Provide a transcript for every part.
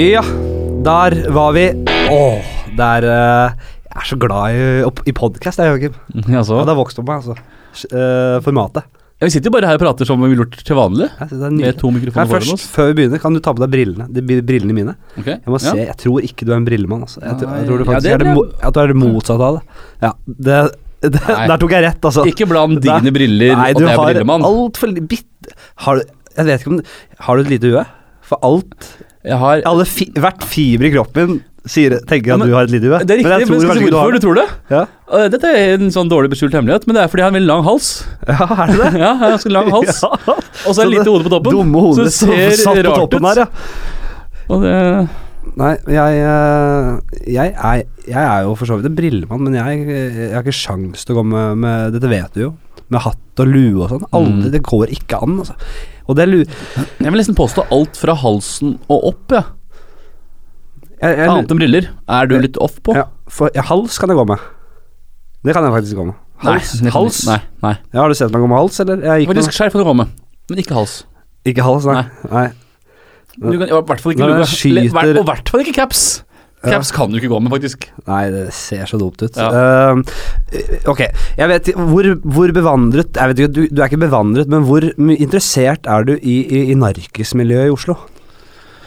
Ja, der var vi. Åh, det er eh, Jeg er så glad i, opp- i podkast, jeg, Joakim. Altså, Ja, det har vokst opp meg, altså. Eh, formatet. ja, vi sitter jo bare her og prater som vi ville gjort til vanlig. Med to mikrofoner foran først, før vi begynner, kan du ta på deg brillene? De brillene mine. Okay. Jeg må ja. se, jeg tror ikke du er en brillemann. Altså. Jeg, tror- jeg tror du faktisk ja, det er det, at du er det motsatte av det. Ja, det, det Der tok jeg rett, altså. Ikke bland Nei. dine briller Nei, og brillemann. det er har Alt altfor bitt... Har du Jeg vet ikke om Har du et lite hue? For alt Jeg har alle fi, Hvert fiber i kroppen sier, tenker Ja, at men- du har et lite hue. Det er riktig, men jeg tror si ikke du hvorfor du tror det? Ja. Dette er en sånn dårlig beskjult hemmelighet, men det er fordi jeg har en veldig lang hals. ja, er det det? ja, jeg har ganske lang hals. Ja. Og så er det lite hode på toppen. Dumme hodet som satt på toppen ut. her, ja. Og det, Nei, jeg, eh, jeg, er, jeg er jo for så vidt en brillemann, men jeg, jeg har ikke sjans til å gå med, med Dette vet du jo. Med hatt og lue og sånn. Aldri, Mm. Det går ikke an, altså. Og det er lu... jeg vil nesten påstå alt fra halsen og opp, ja. Jeg, jeg, Annet enn briller. Er du litt off på? ja, for, ja, hals kan jeg gå med. Det kan jeg faktisk gå med. Hals? Nei, hals? Nei, nei. Ja, har du sett meg gå med hals, eller? Jeg gikk Faktisk skjerf kan du gå med, men ikke hals. Ikke hals, nei. nei. Du kan, I hvert fall ikke Når skyter- Og i hvert fall ikke caps. Ja. Caps kan du ikke gå med, faktisk. Nei, det ser så dumt ut. Ja. Uh, ok, jeg vet hvor, hvor bevandret Jeg vet ikke, du, du er ikke bevandret, men hvor interessert er du i, i, i narkismiljøet i Oslo?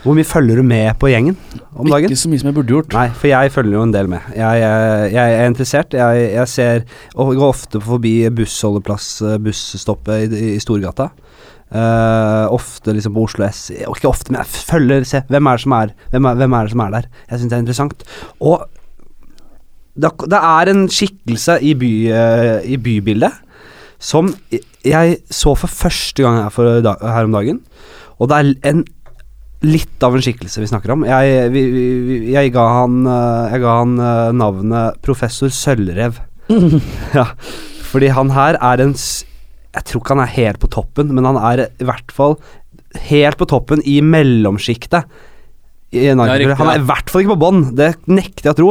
Hvor mye følger du med på gjengen om dagen? Ikke så mye som jeg burde gjort. Nei, for jeg følger jo en del med. Jeg, jeg, jeg er interessert. Jeg, jeg ser og går ofte forbi bussholdeplass, eh, busstoppet i, i Storgata. Eh, ofte liksom på Oslo S. Ikke ofte, men jeg følger Se, hvem er det som er Hvem er, hvem er, det som er der? Jeg syns det er interessant. Og det, det er en skikkelse i, by, eh, i bybildet som jeg så for første gang her, for, her om dagen. Og det er en litt av en skikkelse vi snakker om. Jeg, vi, vi, jeg ga han, eh, jeg ga han navnet Professor Sølvrev. ja, fordi han her er en Jeg tror ikke han er helt på toppen, men han er i hvert fall helt på toppen i mellomsjiktet. Ja, riktig, han er i hvert fall ikke på bånn, det nekter jeg å tro.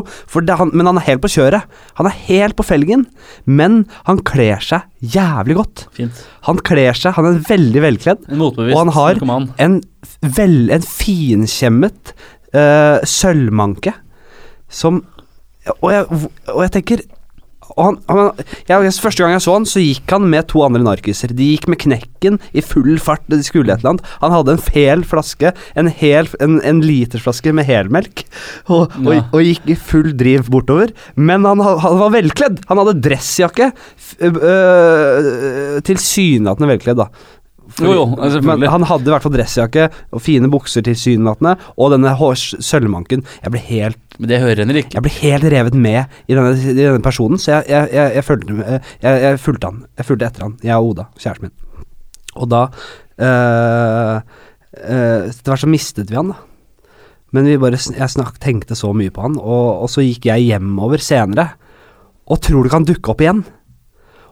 Han, men han er helt på kjøret. Han er helt på felgen. Men han kler seg jævlig godt. Fint. Han kler seg, han er veldig velkledd. Og han har en, vel, en finkjemmet uh, sølvmanke som og jeg, og jeg tenker og han, han, jeg, Første gang jeg så han, så gikk han med to andre narkiser. De gikk med knekken i full fart. De skulle et eller annet. Han hadde en hel flaske, en, hel, en, en litersflaske med helmelk, og, og, Ja. og gikk i full driv bortover. Men han, han var velkledd. Han hadde dressjakke. øh, Tilsynelatende velkledd, da. Jo, jo, selvfølgelig. Men han hadde i hvert fall dressjakke og fine bukser tilsynelatende, og denne sølvmanken. Jeg ble helt Men det hører Henrik. jeg ble helt revet med i denne, i denne personen, så jeg, jeg, jeg, jeg, fulgte, fulgte han. Jeg fulgte etter han, jeg og Oda, kjæresten min. Og da øh, øh, Etter hvert så mistet vi han, da. Men vi bare, jeg snak, tenkte så mye på han, og, og så gikk jeg hjemover senere. Og tror du ikke han dukke opp igjen?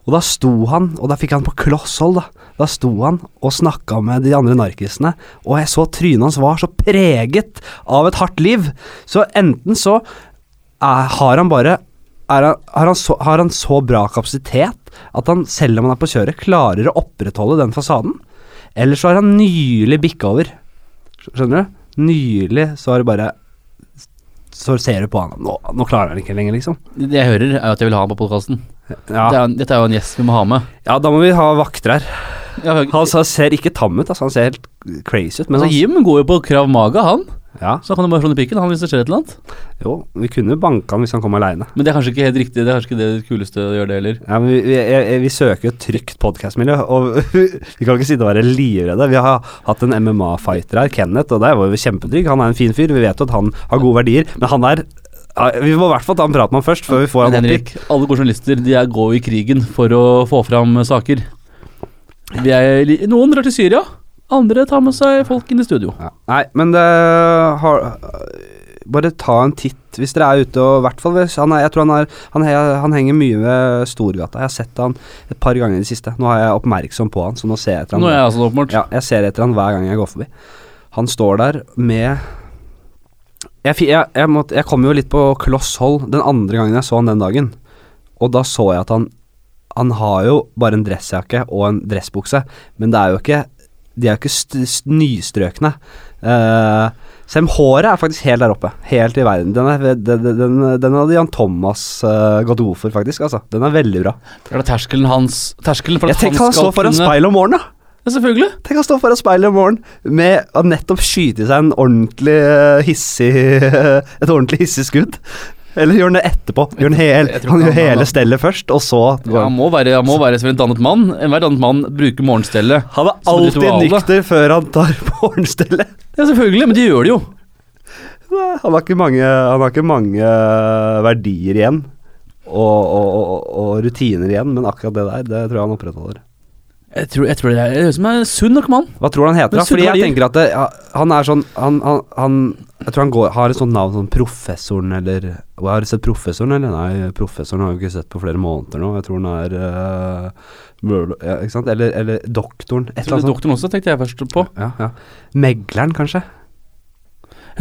Og da sto han, og da fikk han på kloss hold, da. Da sto han og snakka med de andre narkisene, og jeg så trynet hans var så preget av et hardt liv. Så enten så er, har han bare han, har, han så, har han så bra kapasitet at han, selv om han er på kjøret, klarer å opprettholde den fasaden? Eller så har han nylig bikka over. Skjønner du? Nylig så har det bare Så ser du på han Nå, nå klarer han ikke lenger, liksom. Det jeg hører, er at jeg vil ha han på podkasten. Ja, Dette er jo en gjest vi må ha med. ja da må vi ha vakter her. Ja, Han sa- ser ikke tam ut, altså. Han ser helt crazy ut. Men altså, han, Jim går jo på Krav Maga, han. ja, Så han kan jo bare slå ned pikken han hvis det skjer et eller annet. jo, vi kunne banka han hvis han kom aleine. Men det er kanskje ikke helt riktig. Det er kanskje ikke det kuleste å gjøre det heller. Ja, men vi, vi, vi søker jo et trygt podkastmiljø, og vi kan ikke sitte og være livredde. Vi har hatt en MMA-fighter her, Kenneth, og der var vi kjempetrygg. Han er en fin fyr, vi vet jo at han har gode verdier, men han er Vi må i hvert fall ta en prat med han først, før vi får han opp hit. Henrik, alle gode journalister de er går i krigen for å få fram saker. Vi er, noen drar til Syria, andre tar med seg folk inn i studio. Ja. Nei, men det har Bare ta en titt hvis dere er ute, og i hvert fall han er, Jeg tror han, er, han, han henger mye ved Storgata. Jeg har sett han et par ganger i det siste. Nå er jeg oppmerksom på han, så nå ser jeg etter han. Nå er jeg altså åpenbart. Ja, jeg ser etter han hver gang jeg går forbi. Han står der med Jeg, jeg, jeg, måtte, jeg kom jo litt på kloss hold den andre gangen jeg så han den dagen. Og da så jeg at han Han har jo bare en dressjakke og en dressbukse, men det er jo ikke De er jo ikke st st nystrøkne. Uh, Selv om håret er faktisk helt der oppe. Helt i verden. Den, er, den, den, den hadde Jan Thomas uh, gått god for, faktisk. Altså. Den er veldig bra. Er det terskelen hans Terskelen for Jeg at han tenker han så foran speilet om morgenen, da. Ja, selvfølgelig. Tenk å stå foran speilet om morgenen med å nettopp skyte seg en ordentlig eh, hissig Et ordentlig hissig skudd. Eller gjør han det etterpå? Gjør han hel, han gjør hele stellet først, og så går Ja, han han. må være, han må være som en dannet mann. Enhver dannet mann bruker morgenstellet. Han er alltid nykter før han tar morgenstellet. Ja, selvfølgelig, men de gjør det jo. Nei, Han har ikke mange, han har ikke mange eh, verdier igjen. Og, og, og, og rutiner igjen, men akkurat det der, det tror jeg han opprettholder. Jeg tror, jeg tror det er som en sunn nok mann. Hva tror du han heter, da? Fordi jeg tenker at det, han er sånn han, han, han Jeg tror han går, har et sånt navn som Professoren, eller har du sett Professoren, eller? Nei, Professoren har jeg ikke sett på flere måneder nå. Jeg tror han er uh, ja, Ikke sant? Eller, eller Doktoren. Et eller annet. Doktoren også, tenkte jeg først på. Ja, ja. Megleren, kanskje?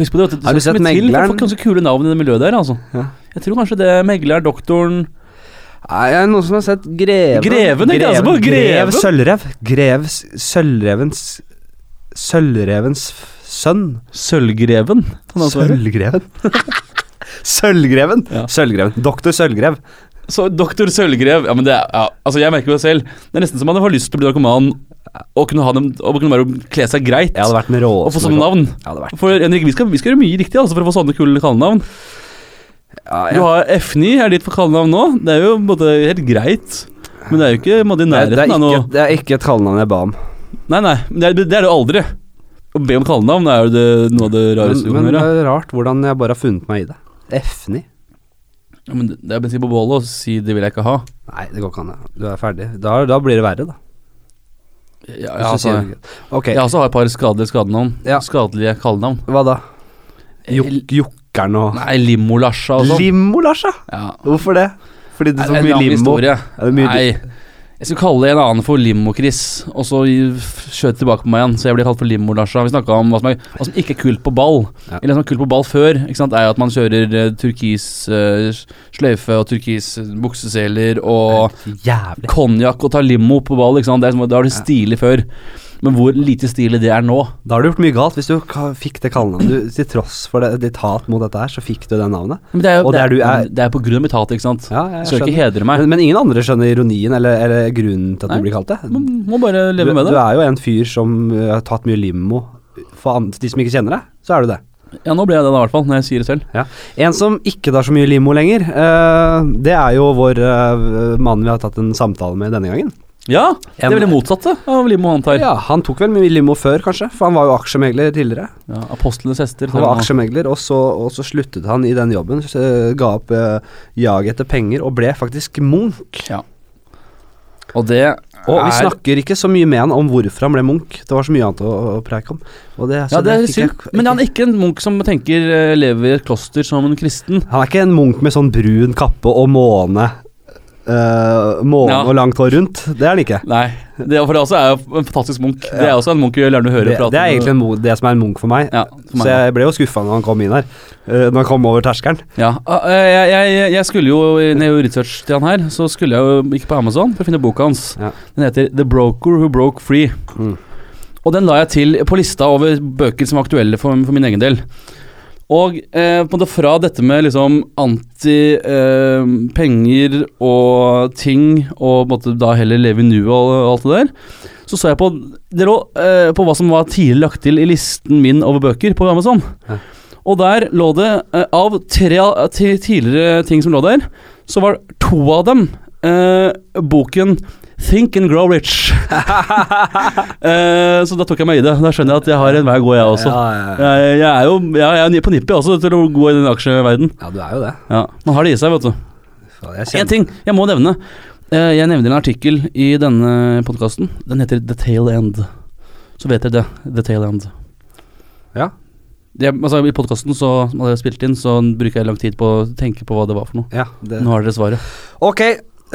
Husk på det, det Har du sett mye til Megleren? ganske kule navn i det miljøet der, altså. Ja. Jeg tror kanskje det er megler, doktoren er det noen som har sett Greven? Greven, ikke også på. Greven. Grev Sølvrev. Grev Sølvrevens Sølvrevens sønn. Sølvgreven. være. Sølvgreven. Sølvgreven. Ja. Sølvgreven. Doktor Sølvgrev. Så doktor Sølvgrev Ja, men det er ja, Altså, jeg merker jo det selv. Det er nesten som man har lyst til å bli narkoman og kunne ha dem Og kunne bare kle seg greit. Jeg hadde vært den råeste. og få sånne navn. For Henrik, vi skal, vi skal gjøre mye riktig altså for å få sånne kule kallenavn. Ja, Du har F9 er ditt kallenavn nå. Det er jo både helt greit. Men det er jo ikke måte, i det, det, nærheten av noe det er ikke et kallenavn jeg ba om. Nei, nei, det er det er det aldri. Å be om kallenavn er jo det, noe av det rareste du men det er rart hvordan jeg bare har funnet meg i det. F9? Ja, men det er bensin på bålet å si 'det vil jeg ikke ha'. Nei, det går ikke an. Du er ferdig. Da, da blir det verre, da. Ja, jeg, altså, okay. jeg også har et par skadelige skadenavn. Ja. Skadelige kallenavn. hva da? Juk Jukkeren og Nei, limolasja og sånn. Limo-Lasja? Ja. Hvorfor det? Fordi det er så det er mye limo. Er det mye Nei. Jeg skulle kalle en annen for Limo-Chris, og så skjøt det tilbake på meg igjen. Så jeg ble kalt for Limo-Lasja. Vi snakka om hva som, er, hva som ikke er kult på ball. Ja. Eller som er kult på ball før, ikke sant? er jo at man kjører eh, turkis uh, sløyfe og turkis eh, bukseseler og konjakk og tar limo på ball. Ikke sant? Det er som, da var det stilig før. Men hvor lite stilig det er nå. Da har du gjort mye galt hvis du fikk det kallenavnet. Du- Til tross for det, ditt hat mot dette her, så fikk du det navnet. Men det er jo Og det er, du er- det er på grunn av mitt hat, ikke sant. Ja, jeg jeg Skal ikke hedre meg. Men, men ingen andre skjønner ironien eller, eller grunnen til at Nei. du blir kalt det. Man må bare Du, leve med du er jo en fyr som uh, har tatt mye limo. For andre, de som ikke kjenner deg, så er du det. Ja, nå ble jeg det da, i hvert fall, når jeg sier det selv. En som ikke tar så mye limo lenger, uh, det er jo vår uh, mann vi har tatt en samtale med denne gangen. Ja, det er vel det motsatte av limo han tar. Ja, Han tok vel mye limo før, kanskje, for han var jo aksjemegler tidligere. Ja, Apostlenes hester. Han var aksjemegler, og så, og så sluttet han i den jobben. Så, eh, ga opp uh, jaget etter penger, og ble faktisk Munch. Og det Og vi er snakker ikke så mye med han om hvorfor han ble Munch. Det var så mye annet å, å preike om. Det, Ja, det er synd. Men han er ikke en munk som tenker eh, lever i et kloster som en kristen. Han er ikke en Munch med sånn brun kappe og måne. Eh, måne Ja. og langt hår rundt. Det er han ikke. Nei, det, for det også er jo en fantastisk munk. Det er også en munk vi å høre Det, prate det er egentlig en, det som er en Munch for meg. ja, for Så meg. jeg ble jo skuffa når han kom inn her. eh, når han kom over terskelen. Ja, ah, jeg, jeg, jeg skulle jo Når jeg research til han her, så skulle jeg jo gikk på Amazon for å finne boka hans. Ja. Den heter The Broker Who Broke Free. Mm. Og den la jeg til på lista over bøker som er aktuelle for, for min egen del. Og eh, på måte fra dette med liksom anti eh, og ting, og på en måte da heller leve i nuet og, og alt det der, så så jeg på det lå eh, på hva som var tidligere lagt til i listen min over bøker på Amazon. Ja. Og der lå det, eh, av tre tidligere ting som lå der, så var to av dem eh, boken Think and Grow Rich. Eh, så da tok jeg meg i det. Da skjønner jeg at jeg har en vei å gå, jeg også. Ja, ja, ja. Jeg, jeg er jo jeg er på nippet også til å gå i den aksjeverden. ja, du er jo det. Ja, Man har det i seg, vet du. Én ting jeg må nevne. Eh, Jeg nevner en artikkel i denne podkasten. Den heter The Tail End. Så vet dere det. The Tail End. Ja. Jeg, altså, I podkasten som jeg spilt inn, så bruker jeg lang tid på å tenke på hva det var for noe. ja, det. Nå har dere svaret. Ok.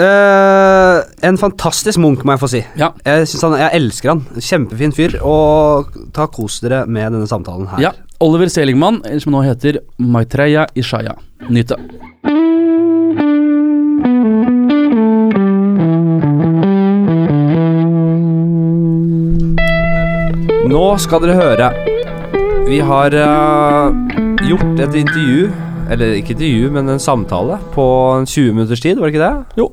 Eh, en fantastisk Munch, må jeg få si. Ja. Jeg, han, jeg elsker han. Kjempefin fyr. Og ta kos dere med denne samtalen her. Ja. Oliver Seligman, eller som nå heter Maitreya Ishaya. Nyt det. Nå skal dere høre Vi har uh, gjort et intervju, eller ikke intervju, men en samtale på en 20 minutters tid, var det ikke det? Jo.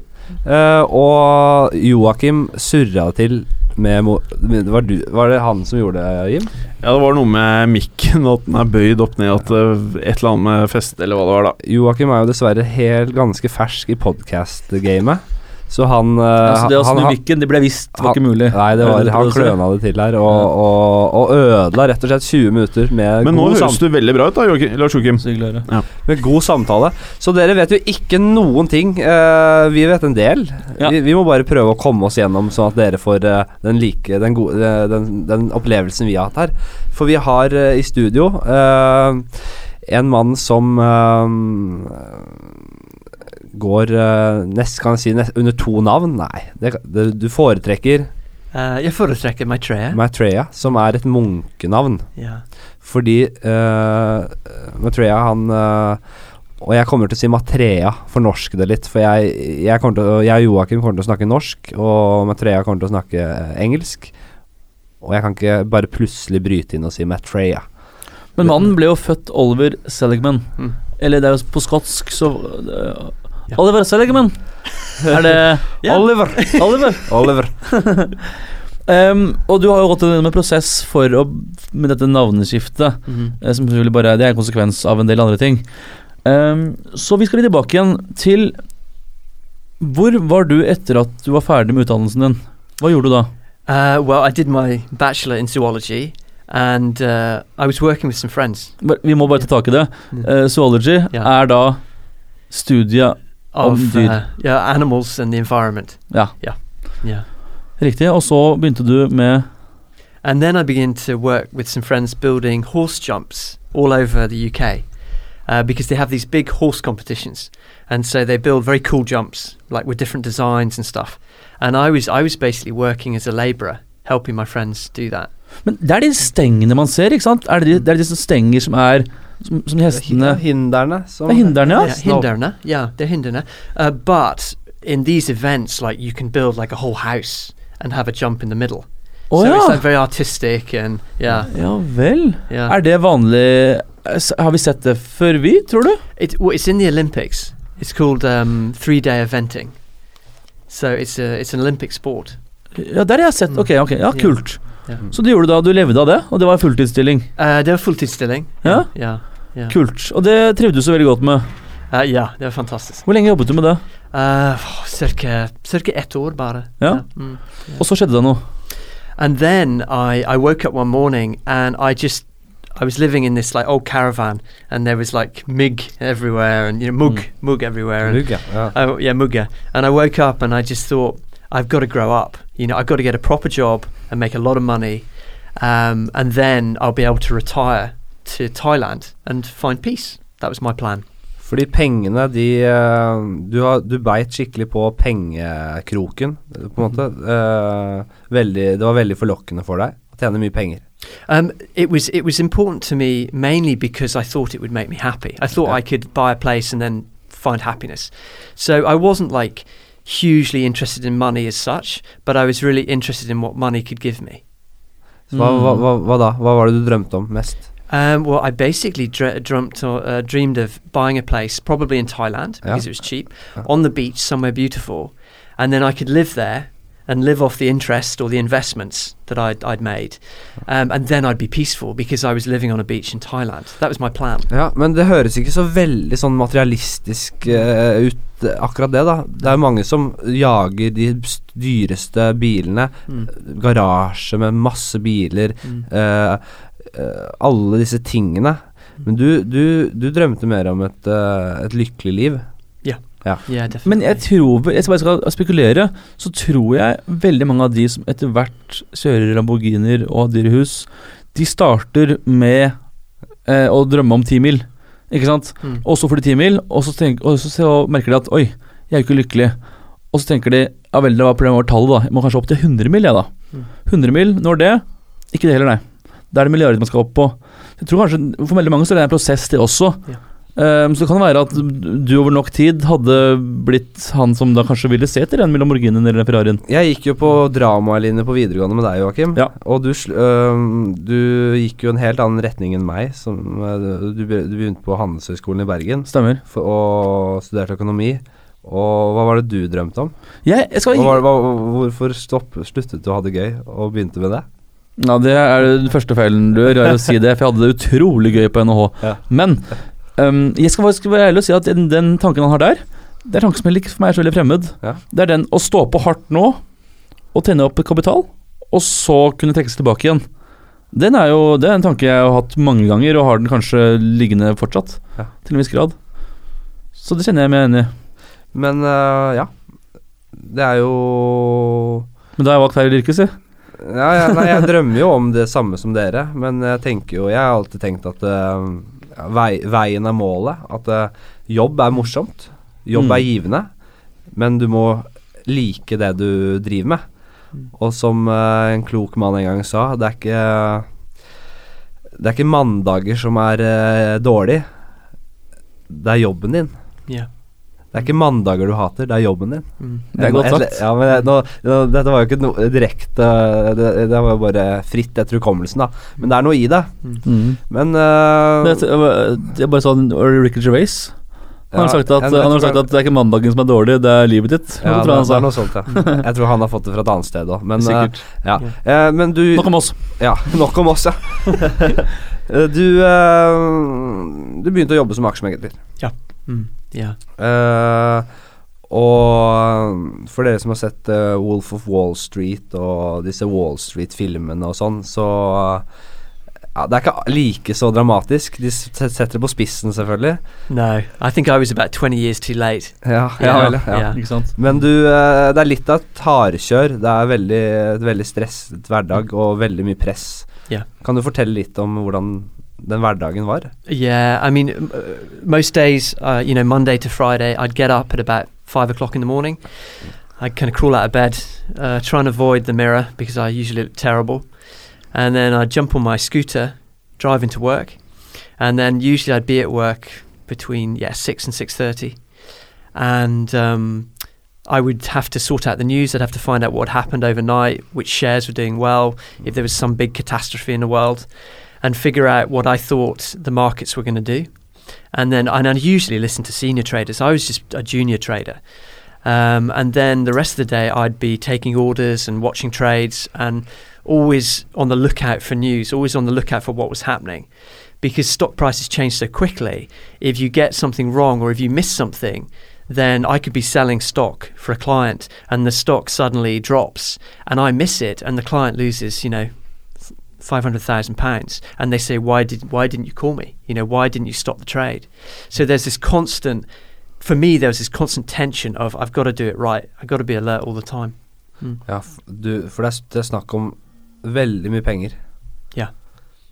Eh, og Joakim surra til med med- var, du, var det han som gjorde det, Jim? Ja, det var noe med mikken, at den er bøyd opp ned, at eh, et eller annet med fest, eller hva det var, da. Joakim er jo dessverre helt ganske fersk i podcast-gamet, så han Altså, det å han- snu han- mikken, det ble visst var ikke mulig. Nei, det var, han kløna det til her, og, og, og ødela rett og slett 20 minutter med, Men nå høres du veldig bra ut, da, Lars Joakim. Ja. med god samtale. Så dere vet jo ikke noen ting. Eh, vi vet en del. Ja. Vi, vi må bare prøve å komme oss gjennom, sånn at dere får eh, den, like, den, gode, den, den opplevelsen vi har hatt her. For vi har i studio eh, en mann som går uh, nest, kan jeg si, nest, under to navn. Nei, det, det, du foretrekker Uh, jeg foretrekker Maitreya. Maitreya, som er et munkenavn. Yeah. Fordi uh, Maitreya, han eh, Og jeg kommer til å si Matrea, fornorske det litt. For jeg, jeg, kommer til, jeg og Joakim kommer til å snakke norsk, og Maitreya kommer til å snakke eh, engelsk. Og jeg kan ikke bare plutselig bryte inn og si Matreya. Men mannen ble jo født Oliver Seligman. Mm. Eller det er jo på skotsk, så. Oliver Seligman. Er det Ja. Oliver! Oliver? Oliver. Um, og du har jo gått gjennom en prosess for å med dette navneskiftet, mm. som selvfølgelig bare det er en konsekvens av en del andre ting. Um, så vi skal litt tilbake igjen til Hvor var du etter at du var ferdig med utdannelsen din? Hva gjorde du da? Uh, well, I did my bachelor in zoology, and uh, I was working with some friends Vi må bare ta tak i det. Eh, zoology yeah. er da studiet of dyr. uh, yeah, animals and the environment. Ja, Yeah. Yeah. riktig. Og så begynte du med And then I began to work with some friends building horse jumps all over the UK uh, because they have these big horse competitions, and so they build very cool jumps, like with different designs and stuff. And I was I was basically working as a labourer, helping my friends do that. Men det er de stengene man ser, ikke sant? Er det, de, det er disse stenger som er Som, som hestene Hinderne. Som, Det er hinderne, ja. yeah, hinderne, yeah, they're hinderne. Uh, but in these events, like you can build like a whole house and have a jump in the middle. Å so it's ja. like very artistic and yeah, Ja vel. yeah. Er det vanlig eh, Har vi sett det før, vi, tror du? It, well, it's in the Olympics. It's called um, three-day eventing. So it's a it's an Olympic sport. Ja, der har jeg sett. Mm. Ok, ok, ja, kult. Yeah. Så du gjorde du da, du levde av det, og det var fulltidsstilling. Uh, det var fulltidsstilling. Ja? Yeah. Yeah. Kult. Og det trivdes du veldig godt med. Uh, ja, det var fantastisk. Hvor lenge jobbet du med det? Uh, cirka, cirka ett år bare. Ja. Mm. Og så skjedde det noe. And then I, I woke up one morning and I just I was living in this like old caravan and there was like mig everywhere and you know mug Mm. mug everywhere and ja. ja. oh yeah mugga and I woke up and I just thought I've got to grow up you know I've got to get a proper job and make a lot of money um, and then I'll be able to retire to Thailand and find peace that was my plan Fordi pengene, de eh, Du, har, du beit skikkelig på pengekroken, på en måte. Uh, veldig, det var veldig forlokkende for deg å tjene mye penger. Um, it was it was important to me mainly because I thought it would make me happy. I thought Yeah. I could buy a place and then find happiness. So I wasn't like hugely interested in money as such, but I was really interested in what money could give me. Mm. hva, hva, hva, hva da? Hva var det du drømte om mest? Um, well, I basically dre- dreamt or uh, dreamed of buying a place, probably in Thailand Yeah. it was cheap, Yeah. on the beach somewhere beautiful, and then I could live there and live off the interest or the investments that I'd, I'd made, um, and then I'd be peaceful because I was living on a beach in Thailand. That was my plan. Ja, men det høres ikke så veldig sånn materialistisk uh, ut, akkurat det, da. Det er mange som jager de dyreste bilene. Mm. Garasje med masse biler. Mm. Uh, alle disse tingene. Men du, du, du drømte mer om et, eh, et lykkelig liv. Yeah, definitely. Men jeg tror jeg skal bare skal spekulere, så tror jeg veldig mange av de som etter hvert kjører Lamborghinier og har dyre hus, de starter med eh, å drømme om ti mil. Ikke sant? Mm. Og så får de ti mil, og så, og så, merker de at oi, jeg er jo ikke lykkelig. Og så tenker de ja vel, det var problemet over tallet, da. Jeg må kanskje opp til 100 mil, jeg, da. Mm. 100 mil, når det? Ikke det heller, nei. Da er det milliarder man skal opp på. Jeg tror kanskje For veldig mange så er det en prosess, det også. Ja. Um, så kan være at du over nok tid hadde blitt han som da kanskje ville se til en mellom Lamborghinien eller Ferrarien. Jeg gikk jo på dramalinje på videregående med deg, Joakim. Ja. Og du, um, du gikk jo en helt annen retning enn meg. Som, øh, du, du begynte på Handelshøyskolen i Bergen Stemmer. for, og studerte økonomi. Og hva var det du drømte om? Jeg, jeg skal Hva, hva, hvorfor stopp, sluttet du å ha det gøy og begynte med det? Ja, det er den første feilen du gjør, er å si det, for jeg hadde det utrolig gøy på NHH. Ja. Men um, jeg skal faktisk være ærlig og si at den, den tanken han har der, det er en tanke som ikke for meg er så veldig fremmed. Ja. Det er den å stå på hardt nå og tjene opp kapital, og så kunne trekke seg tilbake igjen. Den er jo, det er en tanke jeg har hatt mange ganger, og har den kanskje liggende fortsatt, Ja. til en viss grad. Så det kjenner jeg meg enig i. Men uh, ja. Det er jo Men da har jeg valgt feil yrke, si. Ja, ja, nei, Jeg drømmer jo om det samme som dere, men jeg tenker jo Jeg har alltid tenkt at uh, vei, veien er målet. At uh, jobb er morsomt. Jobb Mm. er givende, men du må like det du driver med. Og som uh, en klok mann en gang sa, det er ikke Det er ikke mandager som er dårlig. Det er jobben din. Yeah. Det er ikke mandager du hater, det er jobben din. Mm. Det er godt sagt. Ja, men jeg, nå, nå, dette var jo ikke noe direkte det, det var jo bare fritt etter hukommelsen, da. Men det er noe i det. Mm. Men uh, Det, det er bare sånn Ricky Gervais. Han har sagt at, jeg- jeg han har sagt at det er ikke mandagen som er dårlig, det er livet ditt. ja, tror han det er sa. noe sånt, ja. Jeg tror han har fått det fra et annet sted òg, men Sikkert. ja. Eh, men du Nok om oss. Ja, nok om oss, ja. Eh, du Du begynte å jobbe som aksjemegler. Mm. Yeah. Uh, og for dere som har sett uh, Wolf of Wall Street og disse Wall Street-filmene og sånn, så ja, Det er ikke like så dramatisk. De setter det på spissen, selvfølgelig. No, I think I was about 20 years too late. Ja, ja, Ja, vel, ja. Yeah. Ikke sant? Men du, det er litt av et hardkjør. Det er veldig, et veldig stresset hverdag og veldig mye press. Yeah. Kan du fortelle litt om hvordan den hverdagen var? Yeah, I mean, uh, most days, uh, you know, Monday to Friday, I'd get up at about five o'clock in the morning. I'd kind of crawl out of bed, uh, try and avoid the mirror because I usually look terrible. And then I'd jump on my scooter, drive into work. And then usually I'd be at work between, yeah, 6 and 6.30. And um, I would have to sort out the news. I'd have to find out what happened overnight, which shares were doing well, if there was some big catastrophe in the world and figure out what I thought the markets were going to do. And then, and I usually listen to senior traders. I was just a junior trader. Um, and then the rest of the day, I'd be taking orders and watching trades and always on the lookout for news, always on the lookout for what was happening. Because stock prices change so quickly, if you get something wrong or if you miss something, then I could be selling stock for a client and the stock suddenly drops and I miss it and the client loses, you know, five hundred thousand pounds, and they say, "Why did why didn't you call me? You know, why didn't you stop the trade?" So there's this constant. For me, there was this constant tension of I've got to do it right. I've got to be alert all the time. Mm. Ja, du, for det er, det er snakk om veldig mye penger. Ja.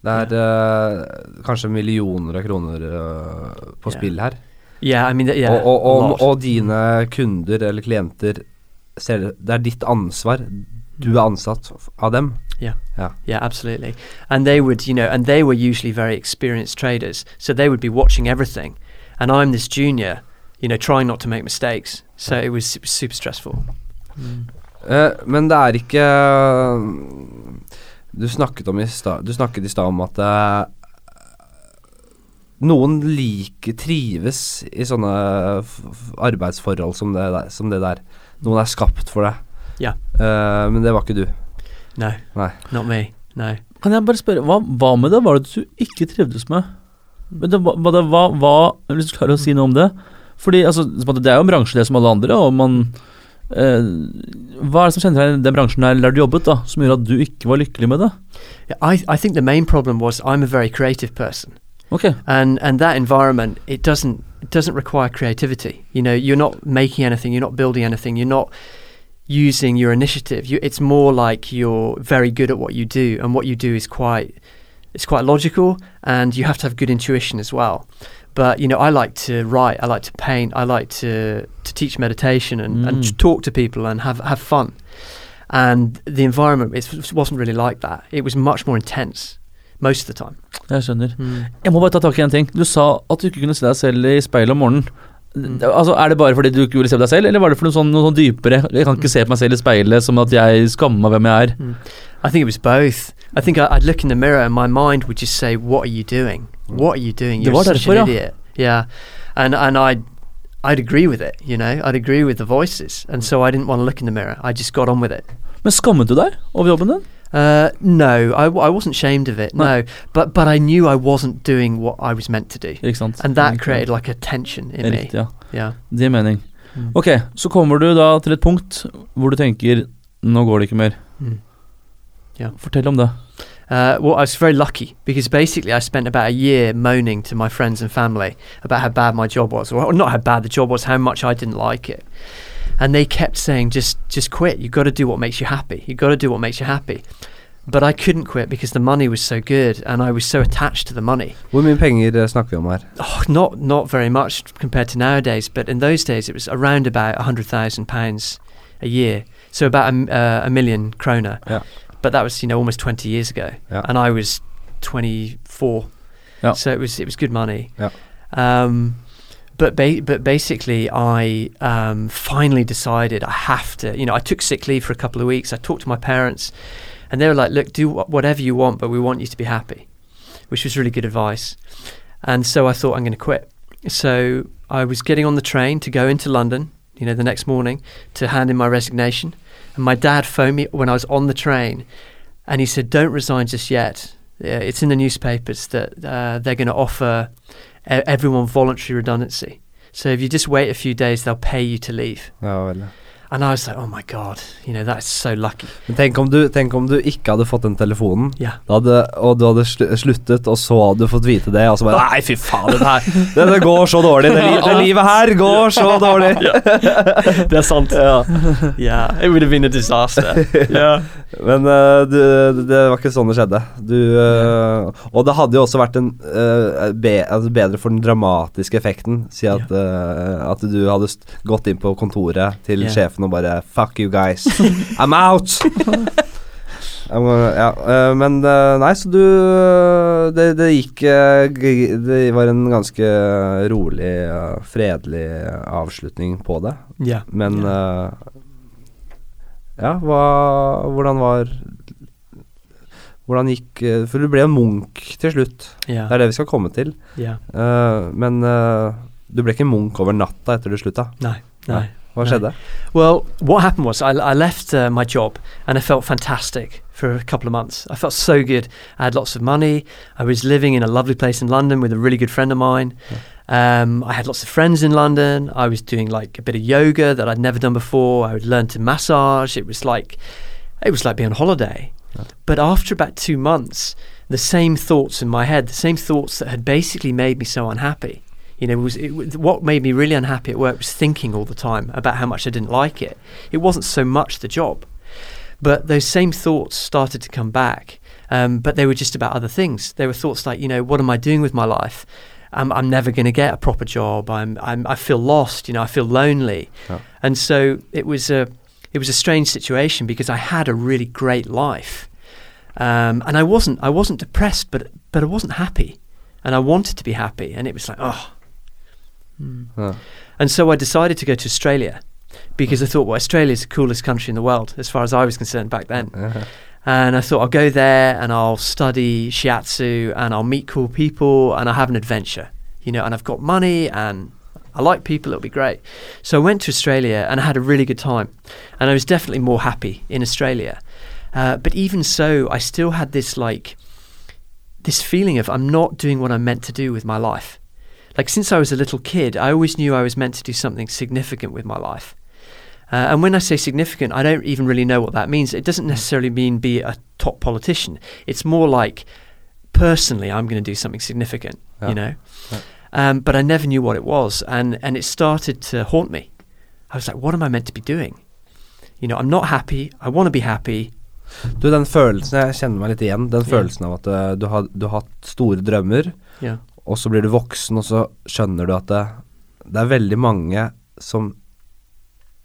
Det er eh, kanskje millioner av kroner uh, på yeah. spill her. Yeah, I mean, yeah, og, og, og, og dine kunder eller klienter ser det, det er ditt ansvar. Du er ansatt av dem. Yeah, absolutely. And they would, you know, and they were usually very experienced traders, so they would be watching everything. And I'm this junior, you know, trying not to make mistakes. So it was, super stressful. Eh, men det er ikke Du snakket om i stad Du snakket i stad om at uh, noen liker trives i sånne arbeidsforhold som det, der, som det der. Noen er skapt for det. Ja. Uh, men det var ikke du. No, Nei. not me. No. Kan jeg bare spørre, hva, hva med det var det du ikke trivdes med? Men det, hva, hva, det- hva, hva, hvis du klarer å si noe om det? Fordi altså, Det er jo en bransje det som alle andre, og man Uh, Hva er det som kjennetegner den bransjen der, der du jobbet, da, som gjorde at du ikke var lykkelig med det? Yeah, I, I think the main problem was I'm a very creative person. Okay. and and that environment it doesn't it doesn't require creativity you know you're not making anything you're not building anything you're not using your initiative you, it's more like you're very good at what you do and what you do is quite it's quite logical and you have to have good intuition as well but you know I like to write I like to paint I like to to teach meditation and, and Mm. to talk to people and have have fun and the environment it wasn't really like that it was much more intense most of the time. Jeg skjønner. Mm. Jeg må bare ta tak i en ting. Du sa at du ikke kunne se deg selv i speilet om morgenen. Mm. Altså, Er det bare fordi du ikke ville se på deg selv, eller var det for noe sånn, noe sånn dypere? Jeg kan ikke se på meg selv i speilet som at jeg skammer meg hvem jeg er. Mm. I think it was both. I think I, I'd look in the mirror and my mind would just say, "What are you doing? What are you doing? You're such derfor, an idiot." Yeah, and and I'd I'd agree with it. You know, I'd agree with the voices, and so I didn't want to look in the mirror. I just got on with it. Men skammet du deg over jobben din? Uh, no, I, w- I wasn't ashamed of it. No. No, but but I knew I wasn't doing what I was meant to do, Ikke sant? and that created like a tension in me. Riktig, ja. Yeah. Det gir mening. Mm. Ok, så kommer du da til et punkt hvor du tenker Nå går det ikke mer. Mm. Ja. Fortell om det. Uh, well, I was very lucky because basically I spent about a year moaning to my friends and family about how bad my job was, or not how bad the job was, how much I didn't like it. And they kept saying, "Just, just quit. You've got to do what makes you happy. You've got to do what makes you happy." But I couldn't quit because the money was so good, and I was so attached to the money. Hvor mye penger eh, snakker vi om her? Oh, not not very much compared to nowadays, but in those days it was around about a hundred thousand pounds a year, so about a, m- uh, a million kroner. Yeah. But that was you know almost twenty years ago, Yeah. and I was twenty four. Yeah. So it was it was good money. Yeah. Um, but ba- but basically, I um, finally decided I have to. You know, I took sick leave for a couple of weeks. I talked to my parents, and they were like, "Look, do wh- whatever you want, but we want you to be happy," which was really good advice. And so I thought I'm going to quit. So I was getting on the train to go into London, you know, the next morning to hand in my resignation. And my dad phoned me when I was on the train, and he said, "Don't resign just yet. It's in the newspapers that uh, they're going to offer everyone voluntary redundancy. So if you just wait a few days, they'll pay you to leave." Oh, ja vel. And I was like, "Oh my god, you know, that's so lucky." Men tenk om, du, tenk om du ikke hadde fått den telefonen, Yeah. hadde, og du hadde sluttet, og så hadde du fått vite det, og så bare Nei, fy faen, det her det, det går så dårlig. Det, det livet her går så dårlig. Det er sant. Ja. yeah, it would have been a disaster. yeah. Men uh, du, det var ikke sånn det skjedde. Du, uh, og det hadde jo også vært en uh, be, altså bedre for den dramatiske effekten. Si at, at du hadde gått inn på kontoret til Ja. Sjefen og bare Fuck you guys. I'm out! Ja, eh, men eh, nei, så du Det, det gikk eh, Det var en ganske rolig, eh, fredelig avslutning på det. Yeah. Men eh, Ja, hva Hvordan var Hvordan gikk eh, For du ble en munk til slutt. Yeah. Det er det vi skal komme til. Yeah. Eh, men eh, du ble ikke munk over natta etter du slutta. Nei, nei. Nei. Hva No. skjedde? Well, what happened was I, I left uh, my job and I felt fantastic for a couple of months. I felt so good. I had lots of money. I was living in a lovely place in London with a really good friend of mine. Um, I had lots of friends in London. I was doing like a bit of yoga that I'd never done before. I would learn to massage. It was like it was like being on holiday. Yeah. But after about two months, the same thoughts in my head, the same thoughts that had basically made me so unhappy. You know, was it, was- what made me really unhappy at work was thinking all the time about how much I didn't like it. It wasn't so much the job, but those same thoughts started to come back. Um, but they were just about other things. They were thoughts like, you know, what am I doing with my life? I'm, I'm never going to get a proper job. I'm, I'm, I feel lost. You know, I feel lonely. Yeah. And so it was a, it was a strange situation because I had a really great life, um, and I wasn't, I wasn't depressed, but but I wasn't happy, and I wanted to be happy, and it was like, oh. Hmm. Ja. And so I decided to go to Australia because I thought, well, Australia is the coolest country in the world as far as I was concerned back then. Ja. And I thought I'll go there and I'll study shiatsu and I'll meet cool people and I'll have an adventure, you know, and I've got money and I like people, it'll be great. So I went to Australia and I had a really good time. And I was definitely more happy in Australia. Uh, but even so, I still had this like, this feeling of I'm not doing what I'm meant to do with my life. Like since I was a little kid, I always knew I was meant to do something significant with my life. Uh, and when I say significant, I don't even really know what that means. It doesn't necessarily mean be a top politician. It's more like personally, I'm going to do something significant, Yeah. you know. Yeah. Um, but I never knew what it was, and and it started to haunt me. I was like, what am I meant to be doing? You know, I'm not happy. I want to be happy. Du, den følelsen Jeg kjenner meg litt igjen. Den Ja. følelsen av at eh, du, har, du har hatt store drømmer, Yeah. Og så blir du voksen, og så skjønner du at det, det er veldig mange som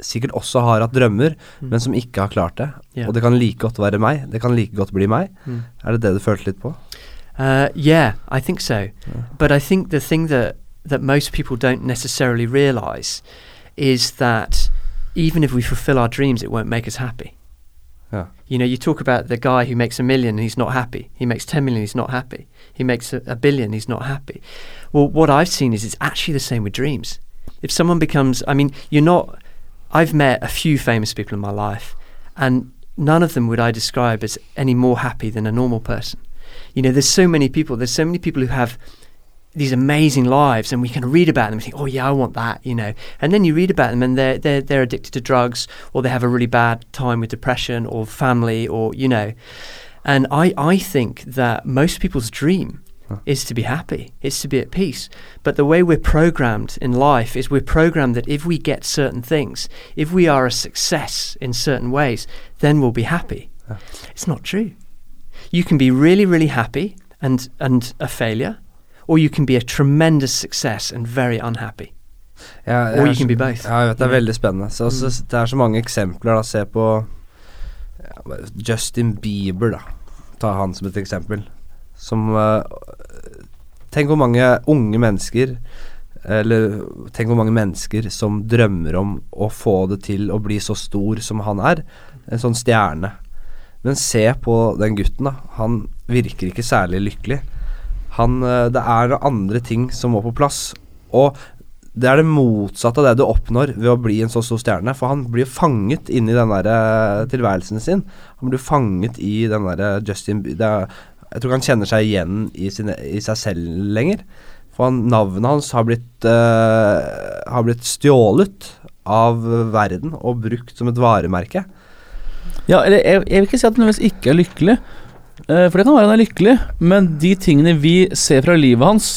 sikkert også har hatt drømmer, Mm. men som ikke har klart det. Yeah. Og det kan like godt være meg. Det kan like godt bli meg. Mm. Er det det du følte litt på? Uh, yeah, I think so. But I think the thing that that most people don't necessarily realize is that even if we fulfill our dreams, it won't make us happy. Yeah. You know, you talk about the guy who makes a million and he's not happy. He makes 10 million, he's not happy. He makes a, a billion, he's not happy. Well, what I've seen is it's actually the same with dreams. If someone becomes, I mean, you're not, I've met a few famous people in my life, and none of them would I describe as any more happy than a normal person. You know, there's so many people, there's so many people who have these amazing lives and we can read about them and think, oh yeah, I want that, you know. And then you read about them and they're they're they're addicted to drugs or they have a really bad time with depression or family or you know. And I, I think that most people's dream Huh. is to be happy, is to be at peace. But the way we're programmed in life is we're programmed that if we get certain things, if we are a success in certain ways, then we'll be happy. Huh. It's not true. You can be really, really happy and, and a failure, or you can be a tremendous success and very unhappy. Ja, Or you er can be both. Ja, jeg vet, det er Yeah. veldig spennende. Så, så, Mm. Det er så mange eksempler. da Se på Justin Bieber, da. Ta han som et eksempel. Som uh, Tenk hvor mange unge mennesker Eller tenk hvor mange mennesker som drømmer om å få det til å bli så stor som han er. En sånn stjerne. Men se på den gutten, da. Han virker ikke særlig lykkelig. Han eh, Det er andre ting som må på plass. Og det er det motsatte av det du oppnår ved å bli en så stor stjerne. For han blir fanget inn i den der eh, tilværelsen sin. Han blir fanget i den der Justin Bie- er, Jeg tror ikke han kjenner seg igjen i, sine, i seg selv lenger. For han, navnet hans har blitt, uh, har blitt stjålet av verden og brukt som et varemerke. Ja, eller jeg, jeg vil ikke si at han nødvendigvis ikke er lykkelig. uh, for det kan være han er lykkelig, men de tingene vi ser fra livet hans,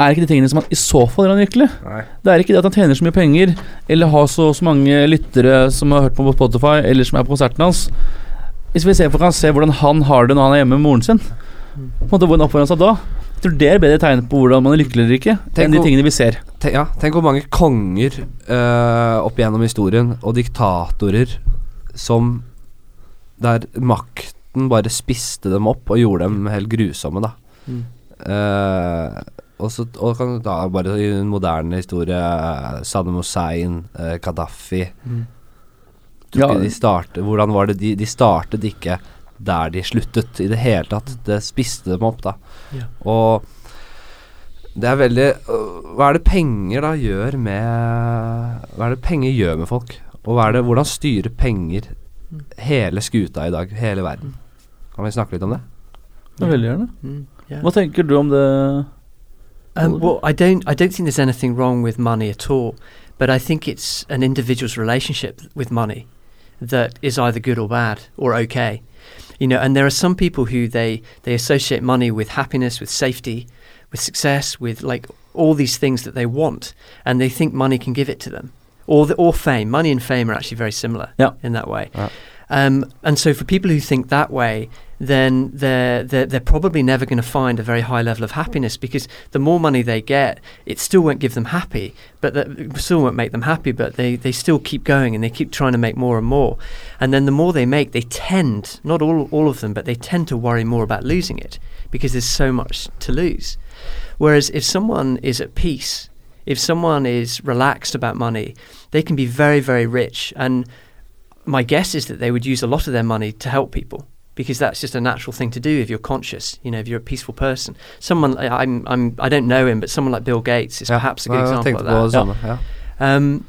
er ikke de tingene som han i så fall gjør han lykkelig. Nei. Det er ikke det at han tjener så mye penger, eller har så, så mange lyttere som har hørt på Spotify, eller som er på konserten hans. Hvis vi ser for kan se hvordan han har det når han er hjemme med moren sin, på en måte hvordan oppfører han seg da? Jeg tror det er bedre tegn på hvordan man er lykkelig eller ikke, Tenk enn de tingene vi ser. Tenk, ja, tenk hvor mange konger eh, opp igjennom historien, og diktatorer, som Der makten bare spiste dem opp og gjorde dem helt grusomme, da. Mm. Eh, og så og kan du ta bare i en moderne historie Saddam Hussein, eh, Gaddafi Mm. Ja. de startet, Hvordan var det de, de startet ikke der de sluttet i det hele tatt. Det spiste dem opp, da. Ja. Og det er veldig øh, Hva er det penger da gjør med Hva er det penger gjør med folk? Og hva er det, hvordan styrer penger hele skuta i dag? Hele verden? Kan vi snakke litt om det? Ja, veldig gjerne. Mm. Hva tenker du om det? Um, well, I don't. I don't think there's anything wrong with money at all, but I think it's an individual's relationship with money that is either good or bad or okay. You know, and there are some people who they they associate money with happiness, with safety, with success, with like all these things that they want, and they think money can give it to them, or the, or fame. Money and fame are actually very similar Yeah. in that way. Yeah. Um, and so for people who think that way, then they're they're, they're probably never going to find a very high level of happiness because the more money they get, it still won't give them happy, but that still won't make them happy. But they they still keep going and they keep trying to make more and more, and then the more they make, they tend not all all of them, but they tend to worry more about losing it because there's so much to lose. Whereas if someone is at peace, if someone is relaxed about money, they can be very very rich and my guess is that they would use a lot of their money to help people because that's just a natural thing to do if you're conscious. You know, if you're a peaceful person. Someone I- I'm I'm I don't know him, but someone like Bill Gates is perhaps a good jeg example of that. samme. Ja. Um,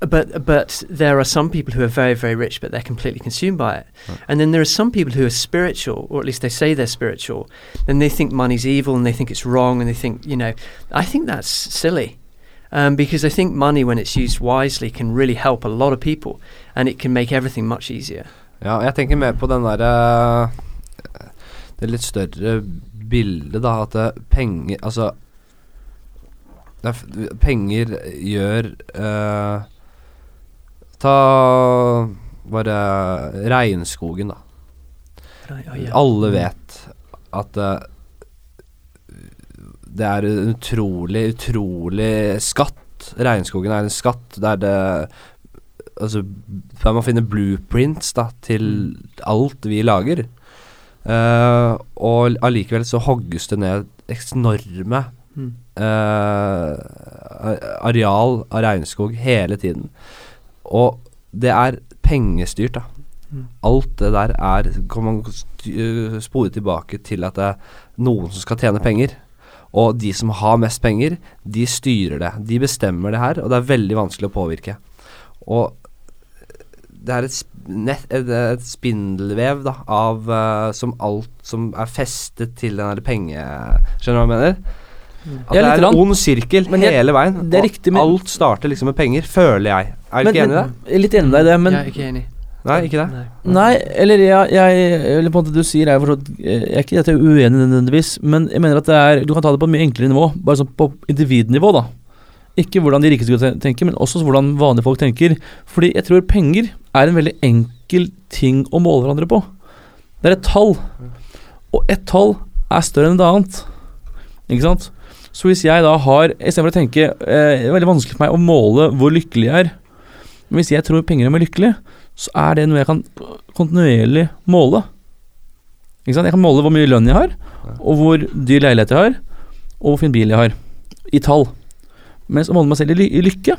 but but there are some people who are very very rich, but they're completely consumed by it. Right. And then there are some people who are spiritual, or at least they say they're spiritual, and they think money's evil and they think it's wrong, and they think you know, I think that's silly. Um, because I think money, when it's used wisely, can really help a lot of people, and it can make everything much easier. Ja, jeg tenker mer på den derre Det litt større bildet, da. At penger Altså er, Penger gjør uh, Ta bare regnskogen, da. Oh. Alle vet at eh, det er en utrolig, utrolig skatt. Regnskogen er en skatt der det Altså, der man finner blueprints da til alt vi lager. Uh, og allikevel så hogges det ned enorme Mm. uh, areal av regnskog hele tiden. Og det er pengestyrt, da. Mm. Alt det der er Kan man øh, spore tilbake til at det er noen som skal tjene penger. Og de som har mest penger, de styrer det. De bestemmer det her, og det er veldig vanskelig å påvirke. Og det er et, nett, et, et spindelvev da, av uh, som alt som er festet til den der penge... Skjønner du hva jeg mener? At At er, det er en ond sirkel Men jeg- hele veien. det er og riktig, men- alt starter liksom med penger, føler jeg. Er du Men- ikke enig i det? Jeg er litt enig med deg i det, men jeg er ikke enig. Nei, ikke det? Nei. Nei, eller jeg, jeg Eller på en måte du sier Jeg, for Jeg er ikke dette er uenig nødvendigvis, men jeg mener at det er Du kan ta det på et mye enklere nivå, bare sånn på individnivå, da. Ikke hvordan de rikeste tenker, tenke, men også hvordan vanlige folk tenker. Fordi jeg tror penger er en veldig enkel ting å måle hverandre på. Det er et tall, og ett tall er større enn et annet. Ikke sant? Så hvis jeg da har Istedenfor å tenke eh, Det er veldig vanskelig for meg å måle hvor lykkelig jeg er. Men hvis jeg tror penger gjør meg lykkelig, så er det noe jeg kan kontinuerlig måle. Ikke sant? Jeg kan måle hvor mye lønn jeg har, og hvor dyr leilighet jeg har, og hvor fin bil jeg har. I tall. Mens å måle meg selv i, ly i lykke,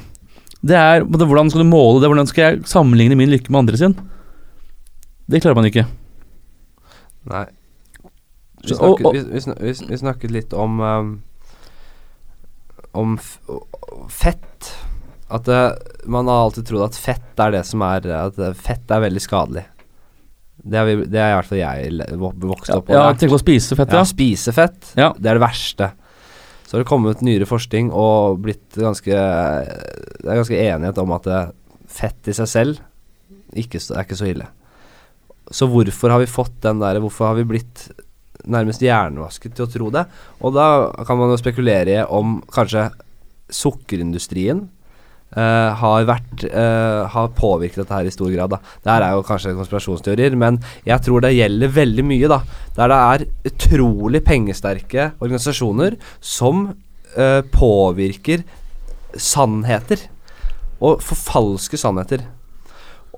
det er Hvordan skal du måle det? Hvordan skal jeg sammenligne min lykke med andre sin? Det klarer man ikke. Nei. Vi snakket, og- og- vi, vi, vi, snakket litt om um, Om fett. At det, man har alltid trodd at fett er det som er At eh, fett er veldig skadelig. Det er, vi, det er i hvert fall jeg vokst opp på. ja tenk på å spise fett, Ja, ja. spise fett, Ja. det er det verste. Så har det kommet nyere forskning og blitt ganske Det er ganske enighet om at fett i seg selv ikke, er ikke så ille. Så hvorfor har vi fått den der Hvorfor har vi blitt nærmest hjernevasket til å tro det? Og da kan man jo spekulere i om kanskje sukkerindustrien eh, har vært uh, Har påvirket dette her i stor grad. da Det her er jo kanskje konspirasjonsteorier, men jeg tror det gjelder veldig mye, da. Der det er utrolig pengesterke organisasjoner som uh, påvirker sannheter. Og forfalske sannheter.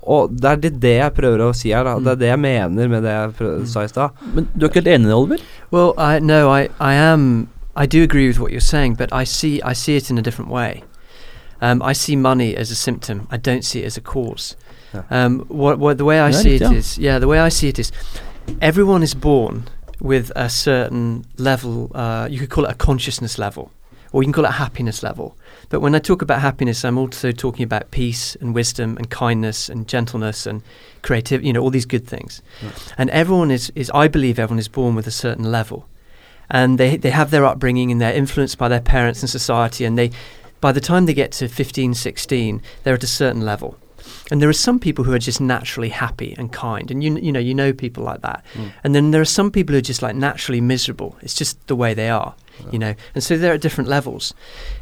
Og det er det, det jeg prøver å si her, da. Det er det jeg mener med det jeg prøv, sa i stad. Men du er ikke helt enig Oliver? Well, I no, I, I am. I do agree with what you're saying, but I see I see it in a different way. Um, I see money as a symptom. I don't see it as a cause. Yeah. Um, what, what the way I Yeah, see it yeah. is, yeah, the way I see it is, everyone is born with a certain level. Uh, you could call it a consciousness level, or you can call it a happiness level. But when I talk about happiness, I'm also talking about peace and wisdom and kindness and gentleness and creativity. You know, all these good things. And everyone is, is I believe everyone is born with a certain level. And they, they have their upbringing and they're influenced by their parents and society. And they, by the time they get to 15, 16, they're at a certain level. And there are some people who are just naturally happy and kind. And you, you know, you know people like that. Hmm. And then there are some people who are just like naturally miserable. It's just the way they are, you know. And so they're at different levels.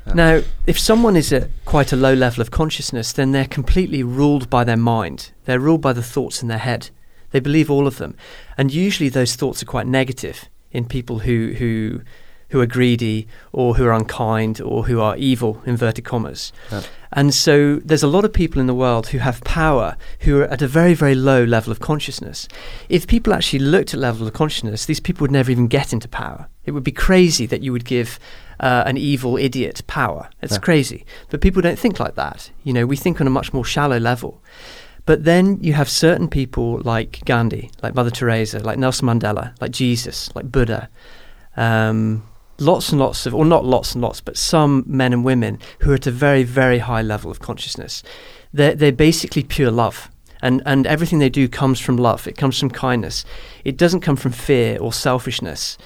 Yeah. Now, if someone is at quite a low level of consciousness, then they're completely ruled by their mind. They're ruled by the thoughts in their head. They believe all of them. And usually those thoughts are quite negative in people who, who, who are greedy or who are unkind or who are evil, inverted commas. Yeah. And so there's a lot of people in the world who have power who are at a very, very low level of consciousness. If people actually looked at level of consciousness, these people would never even get into power. It would be crazy that you would give uh, an evil idiot power. It's Yeah. crazy. But people don't think like that. You know, we think on a much more shallow level. But then you have certain people like Gandhi, like Mother Teresa, like Nelson Mandela, like Jesus, like Buddha, um, lots and lots of, or not lots and lots, but some men and women who are at a very, very high level of consciousness. They're, they're basically pure love. And, and everything they do comes from love. It comes from kindness. It doesn't come from fear or selfishness,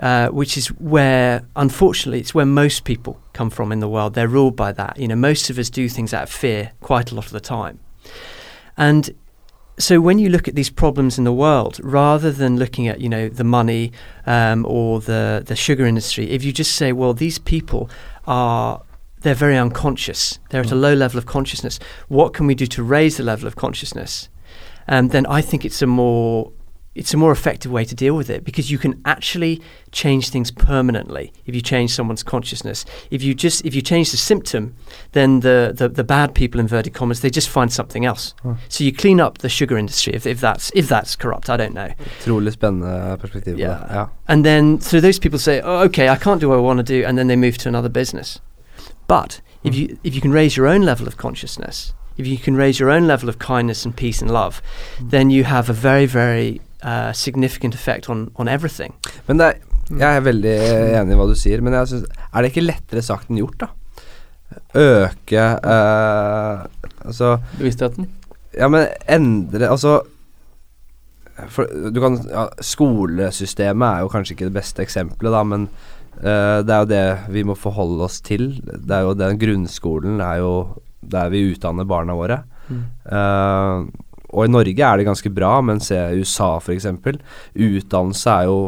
uh, which is where, unfortunately, it's where most people come from in the world. They're ruled by that. You know, most of us do things out of fear quite a lot of the time. And so when you look at these problems in the world, rather than looking at you know the money um, or the the sugar industry, if you just say, well, these people are they're very unconscious, they're at a low level of consciousness. What can we do to raise the level of consciousness? Um, then I think it's a more it's a more effective way to deal with it because you can actually change things permanently if you change someone's consciousness. If you just if you change the symptom, then the the, the bad people inverted commas they just find something else. Huh. So you clean up the sugar industry if, if that's if that's corrupt. I don't know. Utrolig spennende perspektiv på Ja. And then, so those people say, oh, okay, I can't do what I want to do, and then they move to another business. But if hmm. you if you can raise your own level of consciousness, if you can raise your own level of kindness and peace and love, hmm. then you have a very very uh, significant effect on on everything. Men det er, jeg er veldig enig i hva du sier, men jeg synes, er det ikke lettere sagt enn gjort, da? Øke uh, Altså Bevisstheten. Ja, men endre Altså for, du kan, ja, Skolesystemet er jo kanskje ikke det beste eksempelet, da, men uh, det er jo det vi må forholde oss til. Det er jo den Grunnskolen er jo der vi utdanner barna våre. Eh, og i Norge er det ganske bra, men se USA f.eks. Utdannelse er jo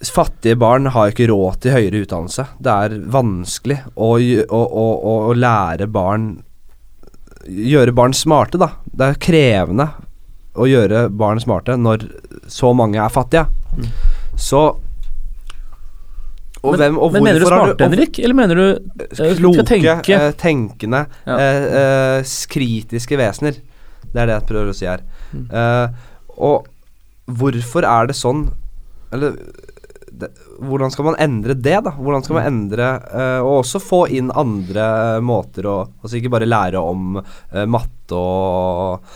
Fattige barn har ikke råd til høyere utdannelse. Det er vanskelig å, å, å, å, lære barn Gjøre barn smarte, da. Det er krevende å gjøre barn smarte når så mange er fattige. Mm. Så Og men, hvem og men mener du smarte, Henrik? Eller mener du eh, Kloke, tenke? eh, tenkende, Ja. eh, kritiske vesener. Det er det jeg prøver å si her. Mm. Uh, og hvorfor er det sånn Eller det, hvordan skal man endre det, da? Hvordan skal man endre uh, Og også få inn andre måter å Altså ikke bare lære om matte og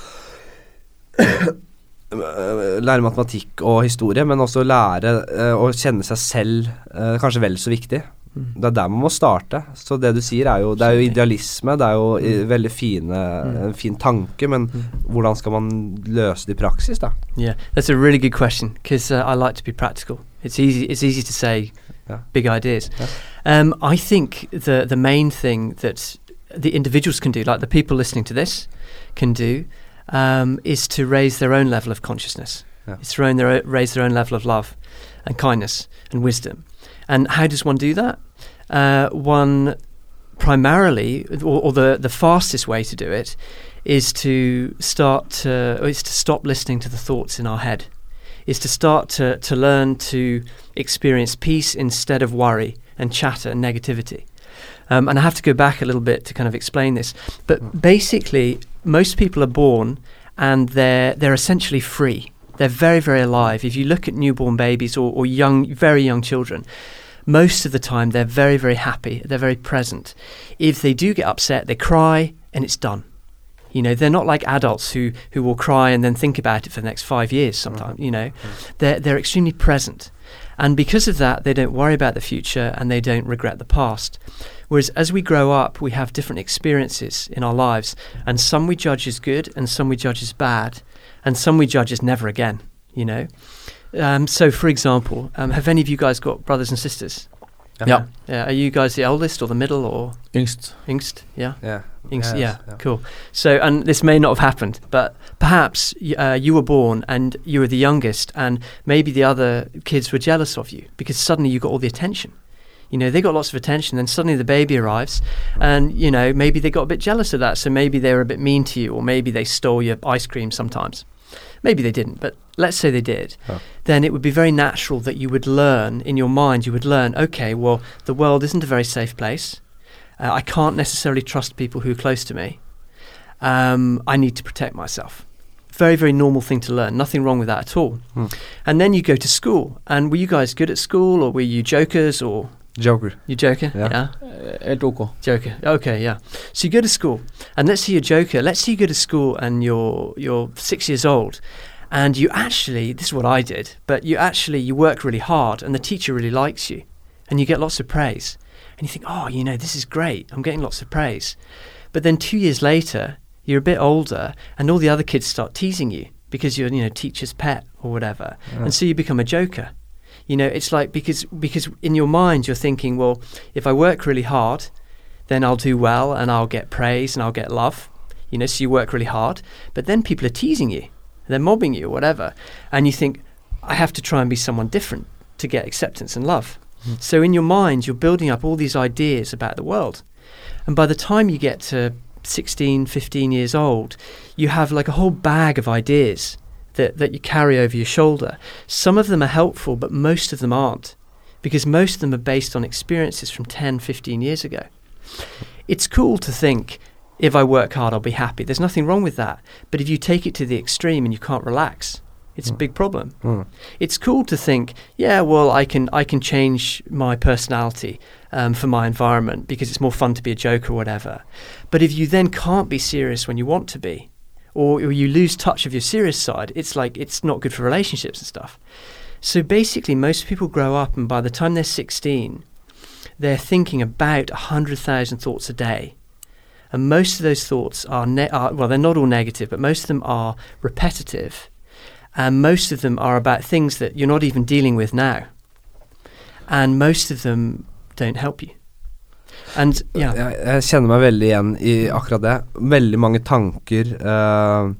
Lære matematikk og historie, men også lære eh, å kjenne seg selv eh, kanskje vel så viktig. Mm. Det er der man må starte. Så det du sier, er jo Det er jo idealisme. Det er jo i, veldig fine, en fin tanke, men hvordan skal man løse det i praksis, da? Yeah, that's a really good question because uh, I like to be practical. It's easy. It's easy to say Yeah. big ideas. Yeah. Um, I think the the main thing that the individuals can do, like the people listening to this, can do, um, is to raise their own level of consciousness. Yeah. It's to own their, raise their own level of love, and kindness and wisdom. And how does one do that? Uh, one primarily, or, or the the fastest way to do it, is to start to is to stop listening to the thoughts in our head is to start to, to learn to experience peace instead of worry and chatter and negativity. Um, and I have to go back a little bit to kind of explain this. But basically, most people are born and they're, they're essentially free. They're very, very alive. If you look at newborn babies or, or young, very young children, most of the time they're very, very happy. They're very present. If they do get upset, they cry and it's done. You know, they're not like adults who, who will cry and then think about it for the next five years sometimes, you know. Mm-hmm. Mm-hmm. They're, they're extremely present. And because of that, they don't worry about the future and they don't regret the past. Whereas as we grow up, we have different experiences in our lives, and some we judge as good and some we judge as bad, and some we judge as never again, you know. Um, so, for example, um, have any of you guys got brothers and sisters? Ja. Yeah. Are you guys the oldest or the middle or Yngst. youngest? Yeah. Yeah. Inks, Yes, yeah, yeah. cool. So, and this may not have happened, but perhaps uh, you were born and you were the youngest, and maybe the other kids were jealous of you because suddenly you got all the attention. You know, they got lots of attention, then suddenly the baby arrives, and you know, maybe they got a bit jealous of that, so maybe they were a bit mean to you, or maybe they stole your ice cream sometimes. Maybe they didn't, but let's say they did. Then it would be very natural that you would learn in your mind, you would learn, okay, well, the world isn't a very safe place. Uh, I can't necessarily trust people who are close to me. Um, I need to protect myself. Very, very normal thing to learn. Nothing wrong with that at all. Hmm. And then you go to school. And were you guys good at school, or were you jokers, or Joker. you joker? Yeah. Eh, Helt ok. Joker. Okay, yeah. So you go to school, and let's say you're joker. Let's say you go to school and you're you're six years old, and you actually this is what I did, but you actually you work really hard, and the teacher really likes you, and you get lots of praise, and you think, oh, you know, this is great. I'm getting lots of praise, but then two years later, you're a bit older, and all the other kids start teasing you because you're you know teacher's pet or whatever, and so you become a joker. You know, it's like because because in your mind you're thinking, well, if I work really hard, then I'll do well and I'll get praise and I'll get love. You know, so you work really hard, but then people are teasing you, they're mobbing you, or whatever, and you think, I have to try and be someone different to get acceptance and love. Hmm. So in your mind, you're building up all these ideas about the world, and by the time you get to 16, 15 years old, you have like a whole bag of ideas that, that you carry over your shoulder. Some of them are helpful, but most of them aren't because most of them are based on experiences from 10, 15 years ago. It's cool to think, if I work hard, I'll be happy. There's nothing wrong with that. But if you take it to the extreme and you can't relax, it's a Mm. big problem. Mm. It's cool to think, yeah, well, I can I can change my personality um, for my environment because it's more fun to be a joke or whatever. But if you then can't be serious when you want to be, or, or you lose touch of your serious side, it's like it's not good for relationships and stuff. So basically, most people grow up, and by the time they're 16, they're thinking about 100,000 thoughts a day. And most of those thoughts are, ne- are, well, they're not all negative, but most of them are repetitive. And most of them are about things that you're not even dealing with now. And most of them don't help you. And yeah, Jeg, jeg kjenner meg veldig igjen i akkurat det. Veldig mange tanker uh,